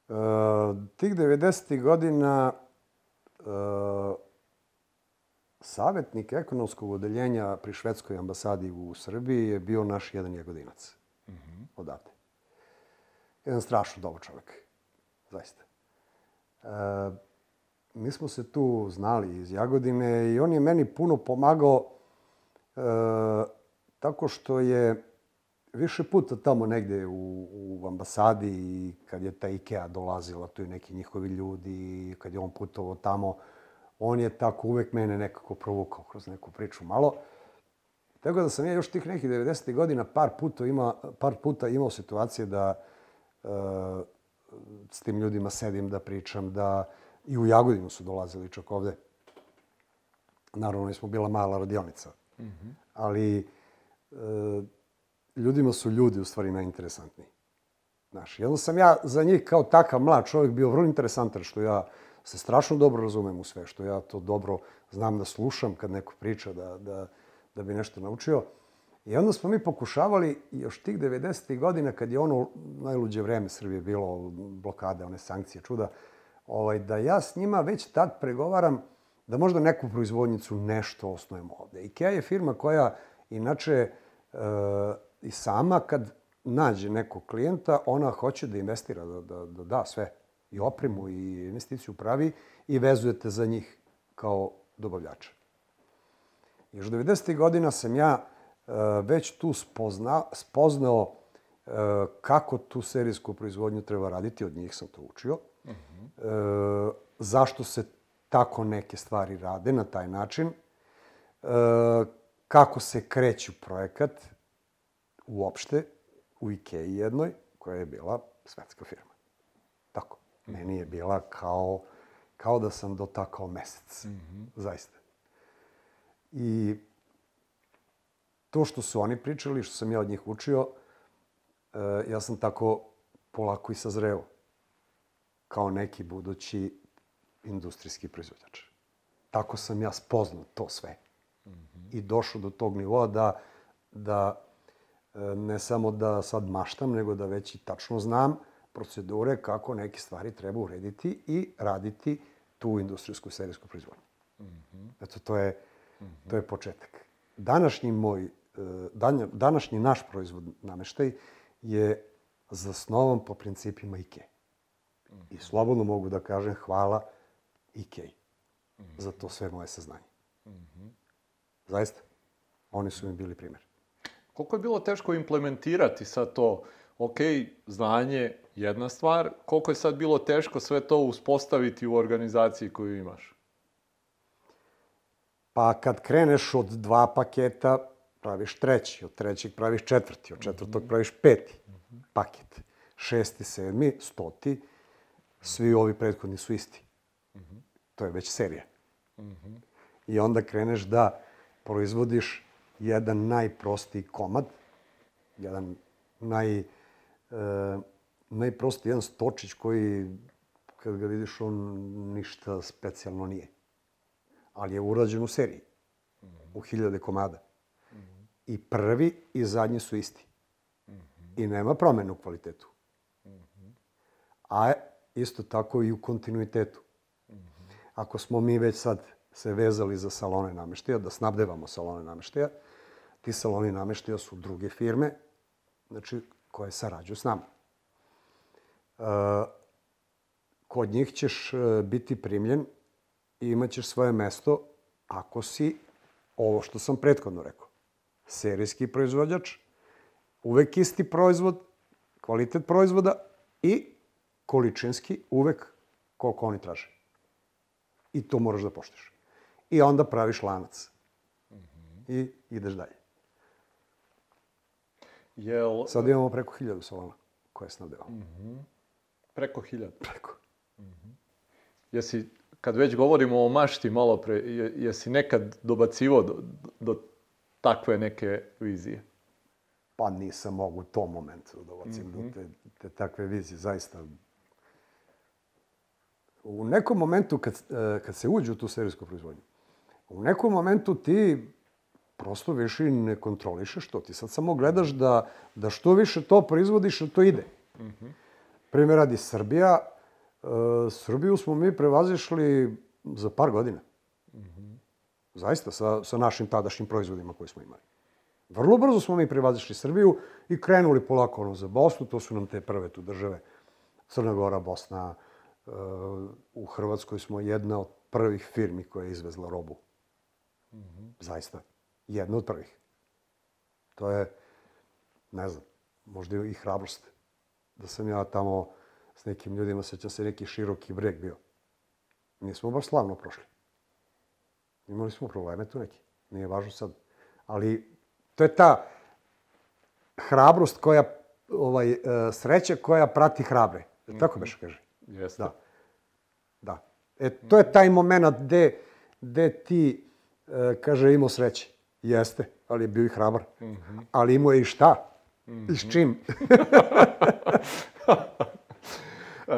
E, tih 90. godina e, savjetnik ekonomskog odeljenja pri švedskoj ambasadi u Srbiji je bio naš jedan jegodinac. Mm -hmm. Odavde. Jedan strašno dobar čovjek. Zaista. E, mi smo se tu znali iz Jagodine i on je meni puno pomagao e, tako što je više puta tamo negde u, u ambasadi i kad je ta Ikea dolazila, tu i neki njihovi ljudi, kad je on putovao tamo, on je tako uvek mene nekako provukao kroz neku priču malo. Tako da sam ja još tih nekih 90. godina par puta, ima, par puta imao situacije da e, s tim ljudima sedim, da pričam, da I u Jagodinu su dolazili čak ovde. Naravno, smo bila mala radionica. Mm -hmm. Ali e, ljudima su ljudi u stvari najinteresantniji. Znaš, jedno sam ja za njih kao takav mlad čovjek bio vrlo interesantan, što ja se strašno dobro razumem u sve, što ja to dobro znam da slušam kad neko priča, da, da, da bi nešto naučio. I onda smo mi pokušavali još tih 90. godina, kad je ono najluđe vreme Srbije bilo, blokade, one sankcije, čuda, ovaj, da ja s njima već tad pregovaram da možda neku proizvodnicu nešto osnujemo ovde. IKEA je firma koja, inače, e, i sama kad nađe nekog klijenta, ona hoće da investira, da, da, da da sve. I opremu, i investiciju pravi i vezujete za njih kao dobavljača. Još 90. godina sam ja e, već tu spozna, spoznao e, kako tu serijsku proizvodnju treba raditi, od njih sam to učio. E, zašto se tako neke stvari rade na taj način, e, kako se kreću projekat uopšte u IKEA jednoj, koja je bila svetska firma. Tako. Meni je bila kao, kao da sam dotakao mesec. Zaista. I to što su oni pričali, što sam ja od njih učio, e, ja sam tako polako i sazreo kao neki budući industrijski proizvođač. Tako sam ja spoznao to sve. I došao do tog nivoa da, da ne samo da sad maštam, nego da već i tačno znam procedure kako neke stvari treba urediti i raditi tu industrijsku serijsku proizvodnju. Eto, to je, to je početak. Današnji moj, e, danja- današnji naš proizvod nameštaj je zasnovan po principima IKEA. I slobodno mogu da kažem hvala IKEA za to sve moje saznanje. Zaista. Oni su mi bili primjer. Koliko je bilo teško implementirati sad to? Ok, znanje, jedna stvar. Koliko je sad bilo teško sve to uspostaviti u organizaciji koju imaš? Pa kad kreneš od dva paketa, praviš treći, od trećeg praviš četvrti, od četvrtog praviš peti paket. Šesti, sedmi, stoti, svi ovi prethodni su isti. To je već serija. I onda kreneš da proizvodiš jedan najprostiji komad, jedan naj, e, najprostiji jedan stočić koji, kad ga vidiš, on ništa specijalno nije ali je urađen u seriji. U hiljade komada. I prvi i zadnji su isti. I nema promene u kvalitetu. A isto tako i u kontinuitetu. Ako smo mi već sad se vezali za salone nameštaja, da snabdevamo salone nameštaja, ti saloni nameštaja su druge firme, znači, koje sarađuju s nama. E, kod njih ćeš e, biti primljen i imaćeš svoje mesto ako si ovo što sam prethodno rekao. Serijski proizvođač, uvek isti proizvod, kvalitet proizvoda i količinski uvek koliko oni traže. I to moraš da poštiš. I onda praviš lanac. I ideš dalje. Jel Sad imamo preko hiljadu salona koje snabdevamo. preko hiljada? Preko. Jesi, kad već govorimo o mašti malo pre, je- jesi nekad dobacivo do, do takve neke vizije? Pa nisam mogu u tom momentu da docim do te, te takve vizije, zaista. U nekom momentu kad, e, kad se uđe u tu serijsku proizvodnju, u nekom momentu ti prosto više i ne kontrolišeš to. Ti sad samo gledaš da, da što više to proizvodiš, da to ide. Primjer radi Srbija. E, Srbiju smo mi prevazišli za par godina. Zaista, sa, sa našim tadašnjim proizvodima koje smo imali. Vrlo brzo smo mi prevazišli Srbiju i krenuli polako ono za Bosnu. To su nam te prve tu države. Crna Gora, Bosna. E, u Hrvatskoj smo jedna od prvih firmi koja je izvezla robu. Zaista. Jedna od prvih. To je, ne znam, možda i hrabrost. Da sam ja tamo s nekim ljudima, sećam se neki široki breg bio. Nismo baš slavno prošli. Imali smo probleme tu neki. Nije važno sad. Ali to je ta hrabrost koja, ovaj, e, sreća koja prati hrabre. Mm Tako beš kaže. Jeste. Da. Da. E, to je taj moment gde, gde ti, e, kaže, imao sreće. Jeste, ali je bio i hrabar. Ali imao je i šta? I s čim?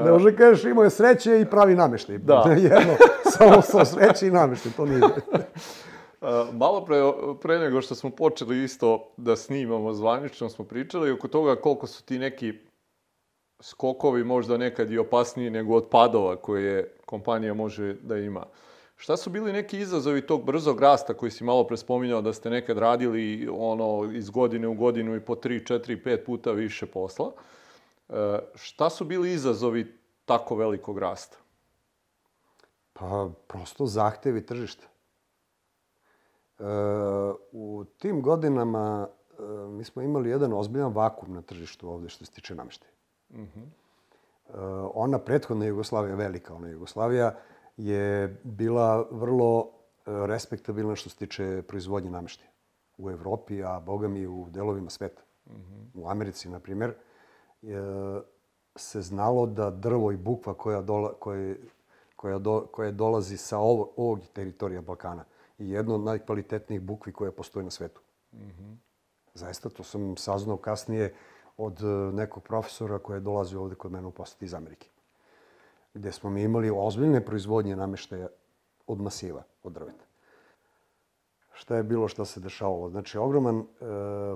ne može kažeš imao je sreće i pravi nameštaj. Da. Jedno, samo sa sreće i nameštaj, to nije. Uh, malo pre, pre nego što smo počeli isto da snimamo zvanično, smo pričali oko toga koliko su ti neki skokovi možda nekad i opasniji nego od padova koje kompanija može da ima. Šta su bili neki izazovi tog brzog rasta koji si malo pre spominjao da ste nekad radili ono iz godine u godinu i po 3, 4, 5 puta više posla? E, šta su bili izazovi tako velikog rasta? Pa, prosto zahtevi tržišta. u tim godinama e, mi smo imali jedan ozbiljan vakum na tržištu ovde što se tiče nameštaja. Uh -huh. e, ona prethodna Jugoslavija, velika ona Jugoslavija, je bila vrlo e, respektabilna što se tiče proizvodnje nameštaja. U Evropi, a boga mi u delovima sveta. Uh -huh. U Americi, na primjer, je, se znalo da drvo i bukva koja, dola, koje, koja, do, koja dolazi sa ovo, ovog teritorija Balkana je jedno od najkvalitetnijih bukvi koje postoje na svetu. Mm -hmm. Zaista, to sam saznao kasnije od e, nekog profesora koji je dolazio ovde kod mene u poseti iz Amerike. Gde smo mi imali ozbiljne proizvodnje nameštaja od masiva, od drveta. Šta je bilo, šta se dešavalo? Znači, ogroman e,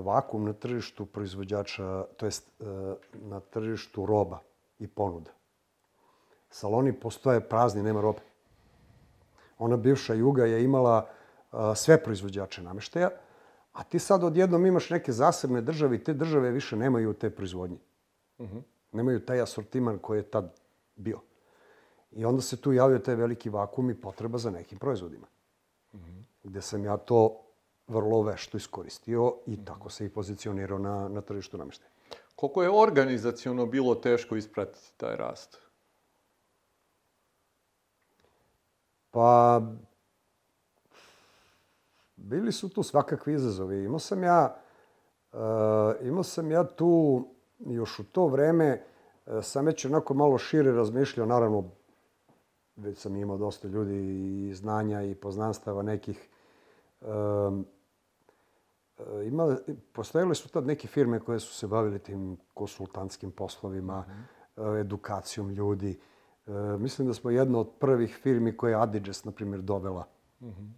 vakum na tržištu proizvođača, to jest e, na tržištu roba i ponuda. Saloni postoje prazni, nema robe. Ona bivša Juga je imala a, sve proizvođače nameštaja, a ti sad odjednom imaš neke zasebne države i te države više nemaju te proizvodnje. Uh -huh. Nemaju taj asortiman koji je tad bio. I onda se tu javio taj veliki vakum i potreba za nekim proizvodima. Uh -huh. Gde sam ja to vrlo vešto iskoristio i tako se i pozicionirao na, na tržištu nameštaja. Koliko je organizacijono bilo teško ispratiti taj rast? Pa, bili su tu svakakvi izazovi. Imao sam ja, uh, imao sam ja tu, još u to vreme, uh, sam već onako malo šire razmišljao, naravno, već sam imao dosta ljudi i znanja i poznanstava nekih. Um, ima, postojale su tad neke firme koje su se bavile tim konsultantskim poslovima, mm -hmm. edukacijom ljudi. E, mislim da smo jedna od prvih firmi koje je Adidas, na primjer, dovela. Mm -hmm.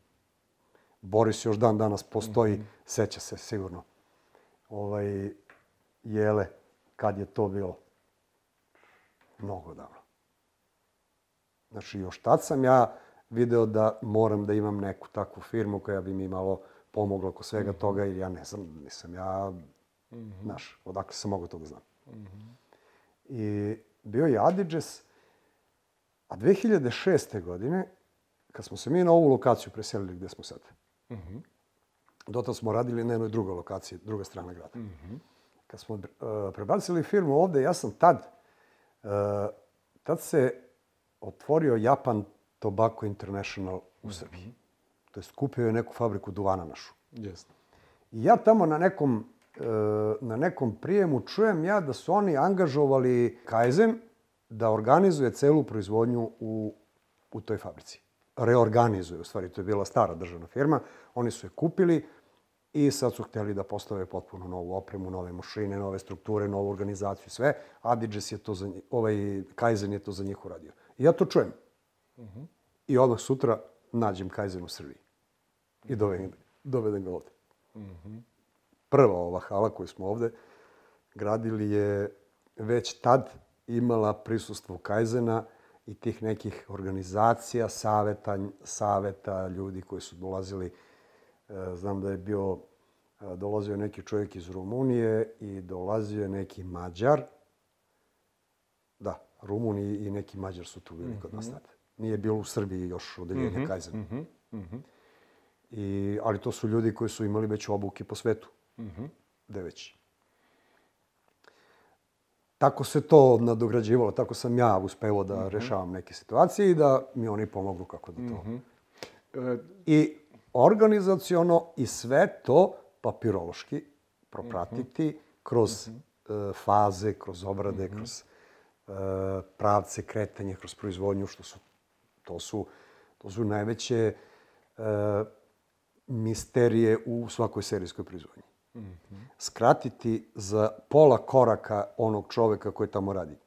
Boris još dan danas postoji, mm -hmm. seća se sigurno. Ovaj, jele, kad je to bilo? Mnogo davno. Znači, još tad sam ja video da moram da imam neku takvu firmu koja bi mi malo pomogla oko svega mm -hmm. toga, jer ja ne znam, nisam ja, mm -hmm. znaš, odakle sam mogao to da znam. Mm -hmm. I bio je Adidas, A 2006. godine, kad smo se mi na ovu lokaciju preselili gde smo sad, uh -huh. dotad smo radili na jednoj drugoj lokaciji, druga strana grada. Uh -huh. Kad smo uh, prebacili firmu ovde, ja sam tad, uh, tad se otvorio Japan Tobacco International u -huh. Srbiji. To je skupio je neku fabriku duvana našu. Jeste. I ja tamo na nekom, uh, na nekom prijemu čujem ja da su oni angažovali Kaizen, da organizuje celu proizvodnju u, u toj fabrici. Reorganizuje, u stvari, to je bila stara državna firma. Oni su je kupili i sad su hteli da postave potpuno novu opremu, nove mašine, nove strukture, novu organizaciju, sve. Adidas je to za njih, ovaj Kaizen je to za njih uradio. Ja to čujem. Uh -huh. I odmah sutra nađem Kaizen u Srbiji. I dovedem, dovedem ga ovde. Uh -huh. Prva ova hala koju smo ovde gradili je već tad imala prisustvo Kajzena i tih nekih organizacija, saveta, saveta ljudi koji su dolazili. E, znam da je bio, e, dolazio neki čovjek iz Rumunije i dolazio je neki Mađar. Rumuni i neki Mađar su tu bili kod nas mhm. tad. Nije bilo u Srbiji još odeljenje mm. Kajzena. Mm -hmm. Mm -hmm. I, ali to su ljudi koji su imali već obuke po svetu. Mm -hmm. Da već tako se to nadograđivalo, tako sam ja uspeo da mm -hmm. rešavam neke situacije i da mi oni pomognu kako da to... Mm -hmm. e... I organizaciono i sve to papirološki propratiti mm -hmm. kroz mm -hmm. faze, kroz obrade, mm -hmm. kroz pravce kretanja, kroz proizvodnju, što su, to su, to su najveće uh, misterije u svakoj serijskoj proizvodnji. Mm -hmm. Skratiti za pola koraka onog čoveka koji tamo radi.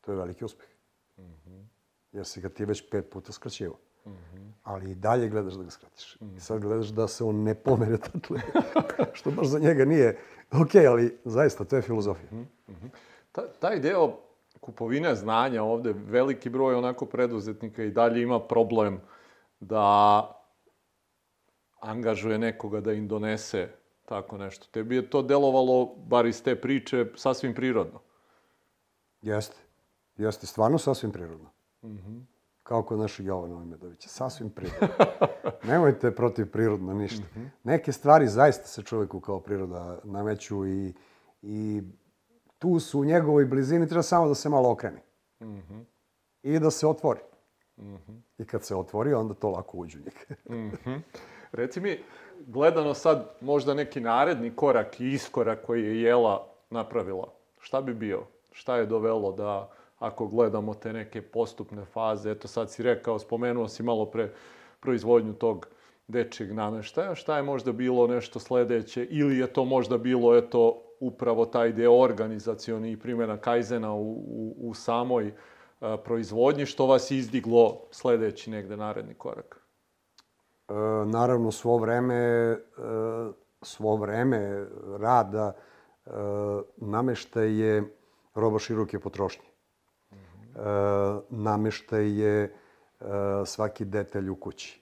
To je veliki uspeh. Mm -hmm. Jer si ga ti već pet puta skraćivo. Mm -hmm. Ali i dalje gledaš da ga skratiš. Mm -hmm. I sad gledaš da se on ne pomere tatle. što baš za njega nije ok, ali zaista, to je filozofija. Mm -hmm. Ta, taj deo kupovine znanja ovde, veliki broj onako preduzetnika i dalje ima problem da angažuje nekoga da im donese tako nešto. Tebi je to delovalo, bar iz te priče, sasvim prirodno. Jeste. Jeste, stvarno sasvim prirodno. Mm -hmm. kao kod našeg Jovana Medovića, sasvim prirodno. Nemojte protiv prirodno ništa. Neke stvari zaista se čoveku kao priroda nameću i, i tu su u njegovoj blizini, treba samo da se malo okrene. I da se otvori. I kad se otvori, onda to lako uđu njega. Reci mi, gledano sad možda neki naredni korak i iskorak koji je Jela napravila, šta bi bio? Šta je dovelo da, ako gledamo te neke postupne faze, eto sad si rekao, spomenuo si malo pre proizvodnju tog dečjeg nameštaja, šta je možda bilo nešto sledeće ili je to možda bilo, eto, upravo taj deo organizacioni i primjena Kajzena u, u, u samoj a, proizvodnji, što vas izdiglo sledeći negde naredni korak? E, naravno, svo vreme, e, svo vreme rada e, nameštaj je roba široke potrošnje. E, nameštaj je e, svaki detalj u kući.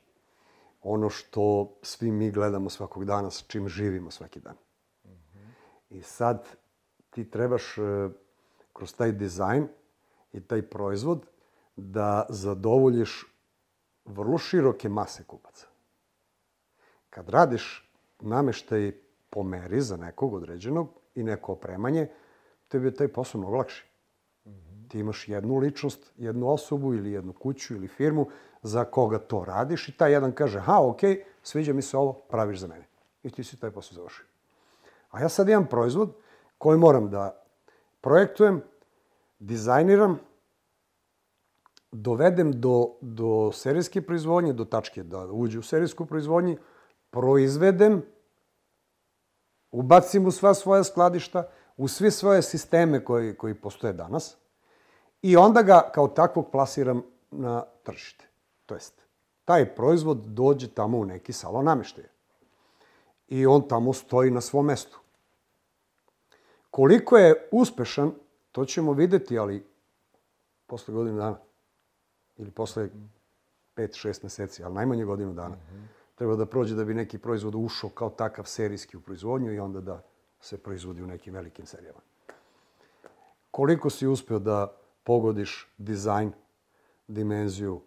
Ono što svi mi gledamo svakog dana, s čim živimo svaki dan. I sad ti trebaš e, kroz taj dizajn i taj proizvod da zadovoljiš vrlo široke mase kupaca. Kad radiš nameštaj po meri za nekog određenog i neko opremanje, tebi je taj posao mnogo lakši. Ti imaš jednu ličnost, jednu osobu ili jednu kuću ili firmu za koga to radiš i taj jedan kaže, ha, ok, sviđa mi se ovo, praviš za mene. I ti si taj posao završio. A ja sad imam proizvod koji moram da projektujem, dizajniram, dovedem do, do serijske proizvodnje, do tačke da uđe u serijsku proizvodnju, proizvedem, ubacim u sva svoja skladišta, u sve svoje sisteme koji, koji postoje danas i onda ga kao takvog plasiram na tržište. To jest, taj proizvod dođe tamo u neki salon nameštaja. I on tamo stoji na svom mestu. Koliko je uspešan, to ćemo videti, ali posle godinu dana. Ili posle 5-6 meseci, ali najmanje godinu dana. Treba da prođe da bi neki proizvod ušao kao takav serijski u proizvodnju i onda da se proizvodi u nekim velikim serijama. Koliko si uspeo da pogodiš dizajn, dimenziju,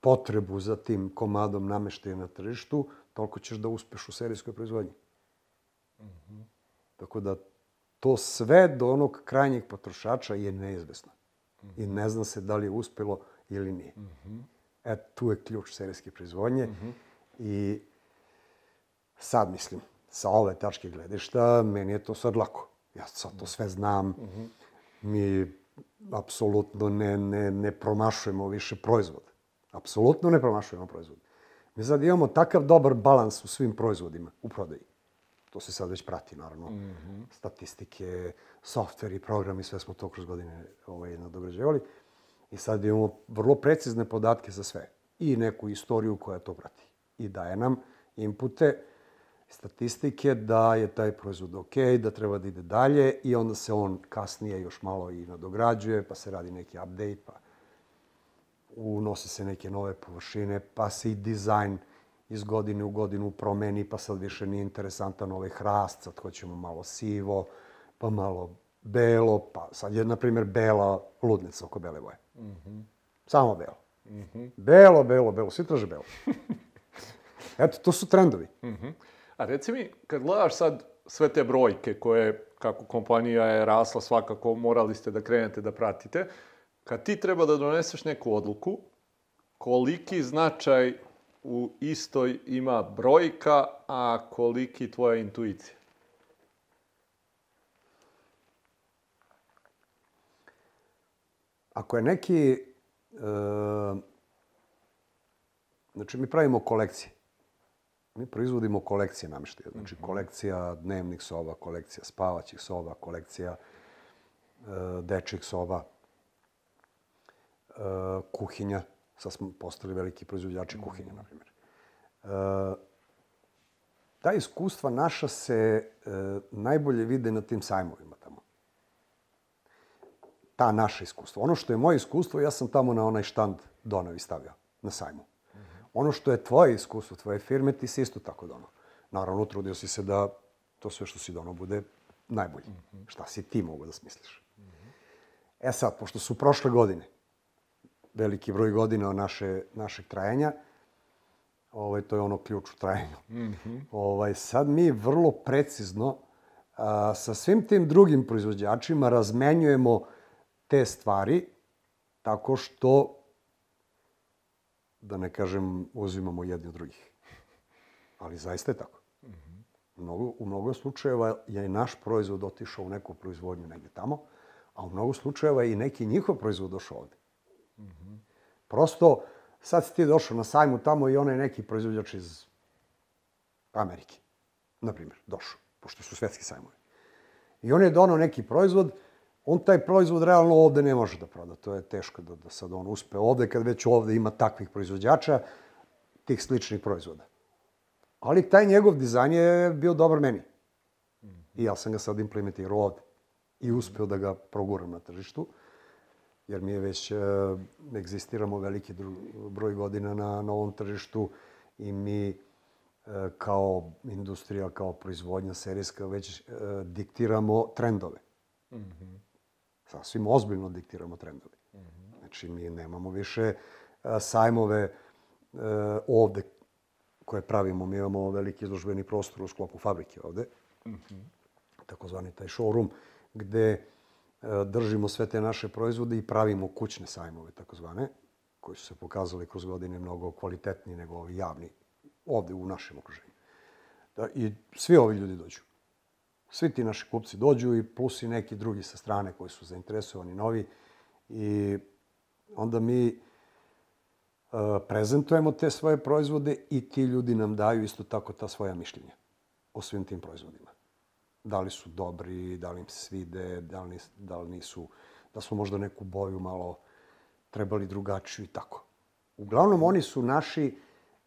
potrebu za tim komadom nameštaja na tržištu, toliko ćeš da uspeš u serijskoj proizvodnji. Tako da to sve do onog krajnjeg potrošača je neizvesno. I ne zna se da li je uspelo ili nije. E, tu je ključ serijske proizvodnje. I sad mislim, sa ove tačke gledišta, meni je to sad lako. Ja sad to sve znam. Mi apsolutno ne, ne, ne promašujemo više proizvod. Apsolutno ne promašujemo proizvod. Mi sad imamo takav dobar balans u svim proizvodima, u prodaji. To se sad već prati, naravno. Statistike, softveri, programi, sve smo to kroz godine ovaj, nadograđevali. I sad imamo vrlo precizne podatke za sve. I neku istoriju koja to prati. I daje nam inpute, statistike da je taj proizvod ok, da treba da ide dalje i onda se on kasnije još malo i nadograđuje, pa se radi neki update, pa unose se neke nove površine, pa se i dizajn iz godine u godinu promeni, pa sad više nije interesantan ovaj hrast, sad hoćemo malo sivo, pa malo belo, pa sad je, na primjer, bela ludnica oko bele boje. Samo belo. Belo, belo, belo, svi traže belo. Eto, to su trendovi. A reci mi, kad gledaš sad sve te brojke koje, kako kompanija je rasla, svakako morali ste da krenete da pratite, kad ti treba da doneseš neku odluku, koliki značaj u istoj ima brojka, a koliki tvoja intuicija? Ako je neki... E, znači, mi pravimo kolekcije. Mi proizvodimo kolekcije namještaja. Znači, kolekcija dnevnih soba, kolekcija spavaćih soba, kolekcija e, dečjih soba, e, kuhinja. Sad smo postali veliki proizvođači kuhinja, na primjer. E, ta iskustva naša se e, najbolje vide na tim sajmovima tamo. Ta naša iskustva. Ono što je moje iskustvo, ja sam tamo na onaj štand donao i stavio na sajmu. Ono što je tvoje iskustvo, tvoje firme, ti si isto tako donao. Naravno, trudio si se da to sve što si donao bude najbolje. Šta si ti mogo da smisliš? E sad, pošto su prošle godine veliki broj godina naše, našeg trajanja. Ovaj, to je ono ključ u trajanju. ovaj, sad mi vrlo precizno a, sa svim tim drugim proizvođačima razmenjujemo te stvari tako što, da ne kažem, uzimamo jedni od drugih. Ali zaista je tako. Mnogo, u mnogo slučajeva je i naš proizvod otišao u neku proizvodnju negde tamo, a u mnogo slučajeva je i neki njihov proizvod došao ovde. Prosto, sad si ti došao na sajmu tamo i onaj neki proizvođač iz Amerike, na primjer, došao, pošto su svetski sajmovi. I on je donao neki proizvod, on taj proizvod realno ovde ne može da proda. To je teško da, da sad on uspe ovde, kad već ovde ima takvih proizvođača, tih sličnih proizvoda. Ali taj njegov dizajn je bio dobar meni. I ja sam ga sad implementirao ovde. I uspeo da ga proguram na tržištu. Jer mi je već, e, egzistiramo veliki broj godina na, na ovom tržištu i mi e, kao industrija, kao proizvodnja serijska već e, diktiramo trendove. Sasvim ozbiljno diktiramo trendove. Znači, mi nemamo više sajmove ovde koje pravimo. Mi imamo veliki izložbeni prostor u sklopu fabrike ovde, takozvani taj showroom, gde držimo sve te naše proizvode i pravimo kućne sajmove, takozvane, koji su se pokazali kroz godine mnogo kvalitetniji nego ovi javni, ovde u našem okruženju. Da, I svi ovi ljudi dođu. Svi ti naši kupci dođu i plus i neki drugi sa strane koji su zainteresovani, novi. I onda mi e, prezentujemo te svoje proizvode i ti ljudi nam daju isto tako ta svoja mišljenja o svim tim proizvodima. Da li su dobri, da li im se svide, da li, da li nisu, da smo možda neku boju malo trebali drugačiju i tako. Uglavnom, oni su naši,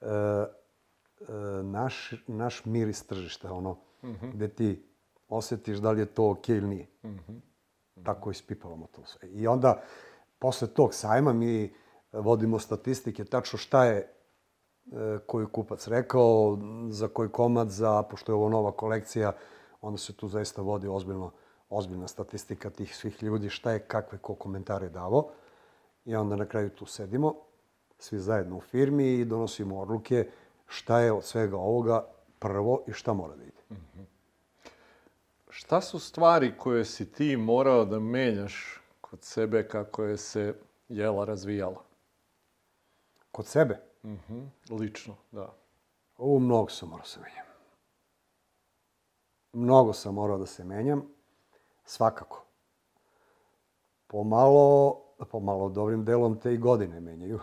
e, e, naš, naš miris tržišta, ono, gde ti osjetiš da li je to okej ili nije. Tako ispipavamo to sve. I onda, posle tog sajma, mi vodimo statistike, tačno šta je e, koji kupac rekao, za koji komad, za, pošto je ovo nova kolekcija, onda se tu zaista vodi ozbiljno, ozbiljna statistika tih svih ljudi, šta je, kakve, ko komentare davo. I onda na kraju tu sedimo, svi zajedno u firmi i donosimo odluke šta je od svega ovoga prvo i šta mora da ide. Šta su stvari koje si ti morao da menjaš kod sebe kako je se jela razvijala? Kod sebe, Mhm, Lično, da. ovo mnogo sam morao da se menjam. Mnogo sam morao da se menjam, svakako. Pomalo, pomalo dobrim delom te i godine menjaju.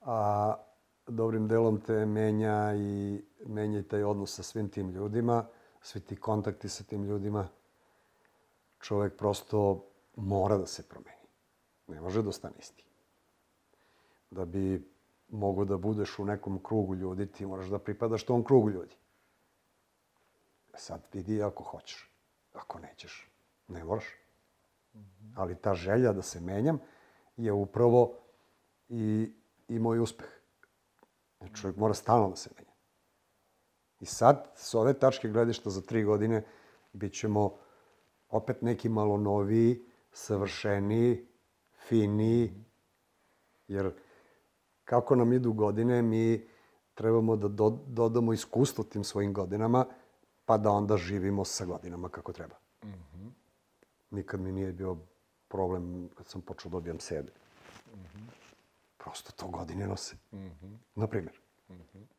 A dobrim delom te menja i menja i taj odnos sa svim tim ljudima, svi ti kontakti sa tim ljudima. Čovek prosto mora da se promeni. Ne može da ostane isti. Da bi mogo da budeš u nekom krugu ljudi, ti moraš da pripadaš tom krugu ljudi. Sad vidi ako hoćeš. Ako nećeš, ne moraš. Ali ta želja da se menjam je upravo i, i moj uspeh. Čovjek mora stalno da se menja. I sad, s ove tačke gledišta za tri godine, bit ćemo opet neki malo noviji, savršeniji, finiji, jer kako nam idu godine, mi trebamo da do, dodamo iskustvo tim svojim godinama, pa da onda živimo sa godinama kako treba. Mm -hmm. Nikad mi nije bio problem kad sam počeo da odbijam sebe. Mm -hmm. Prosto to godine nose. Mm -hmm. Naprimjer. Mm -hmm.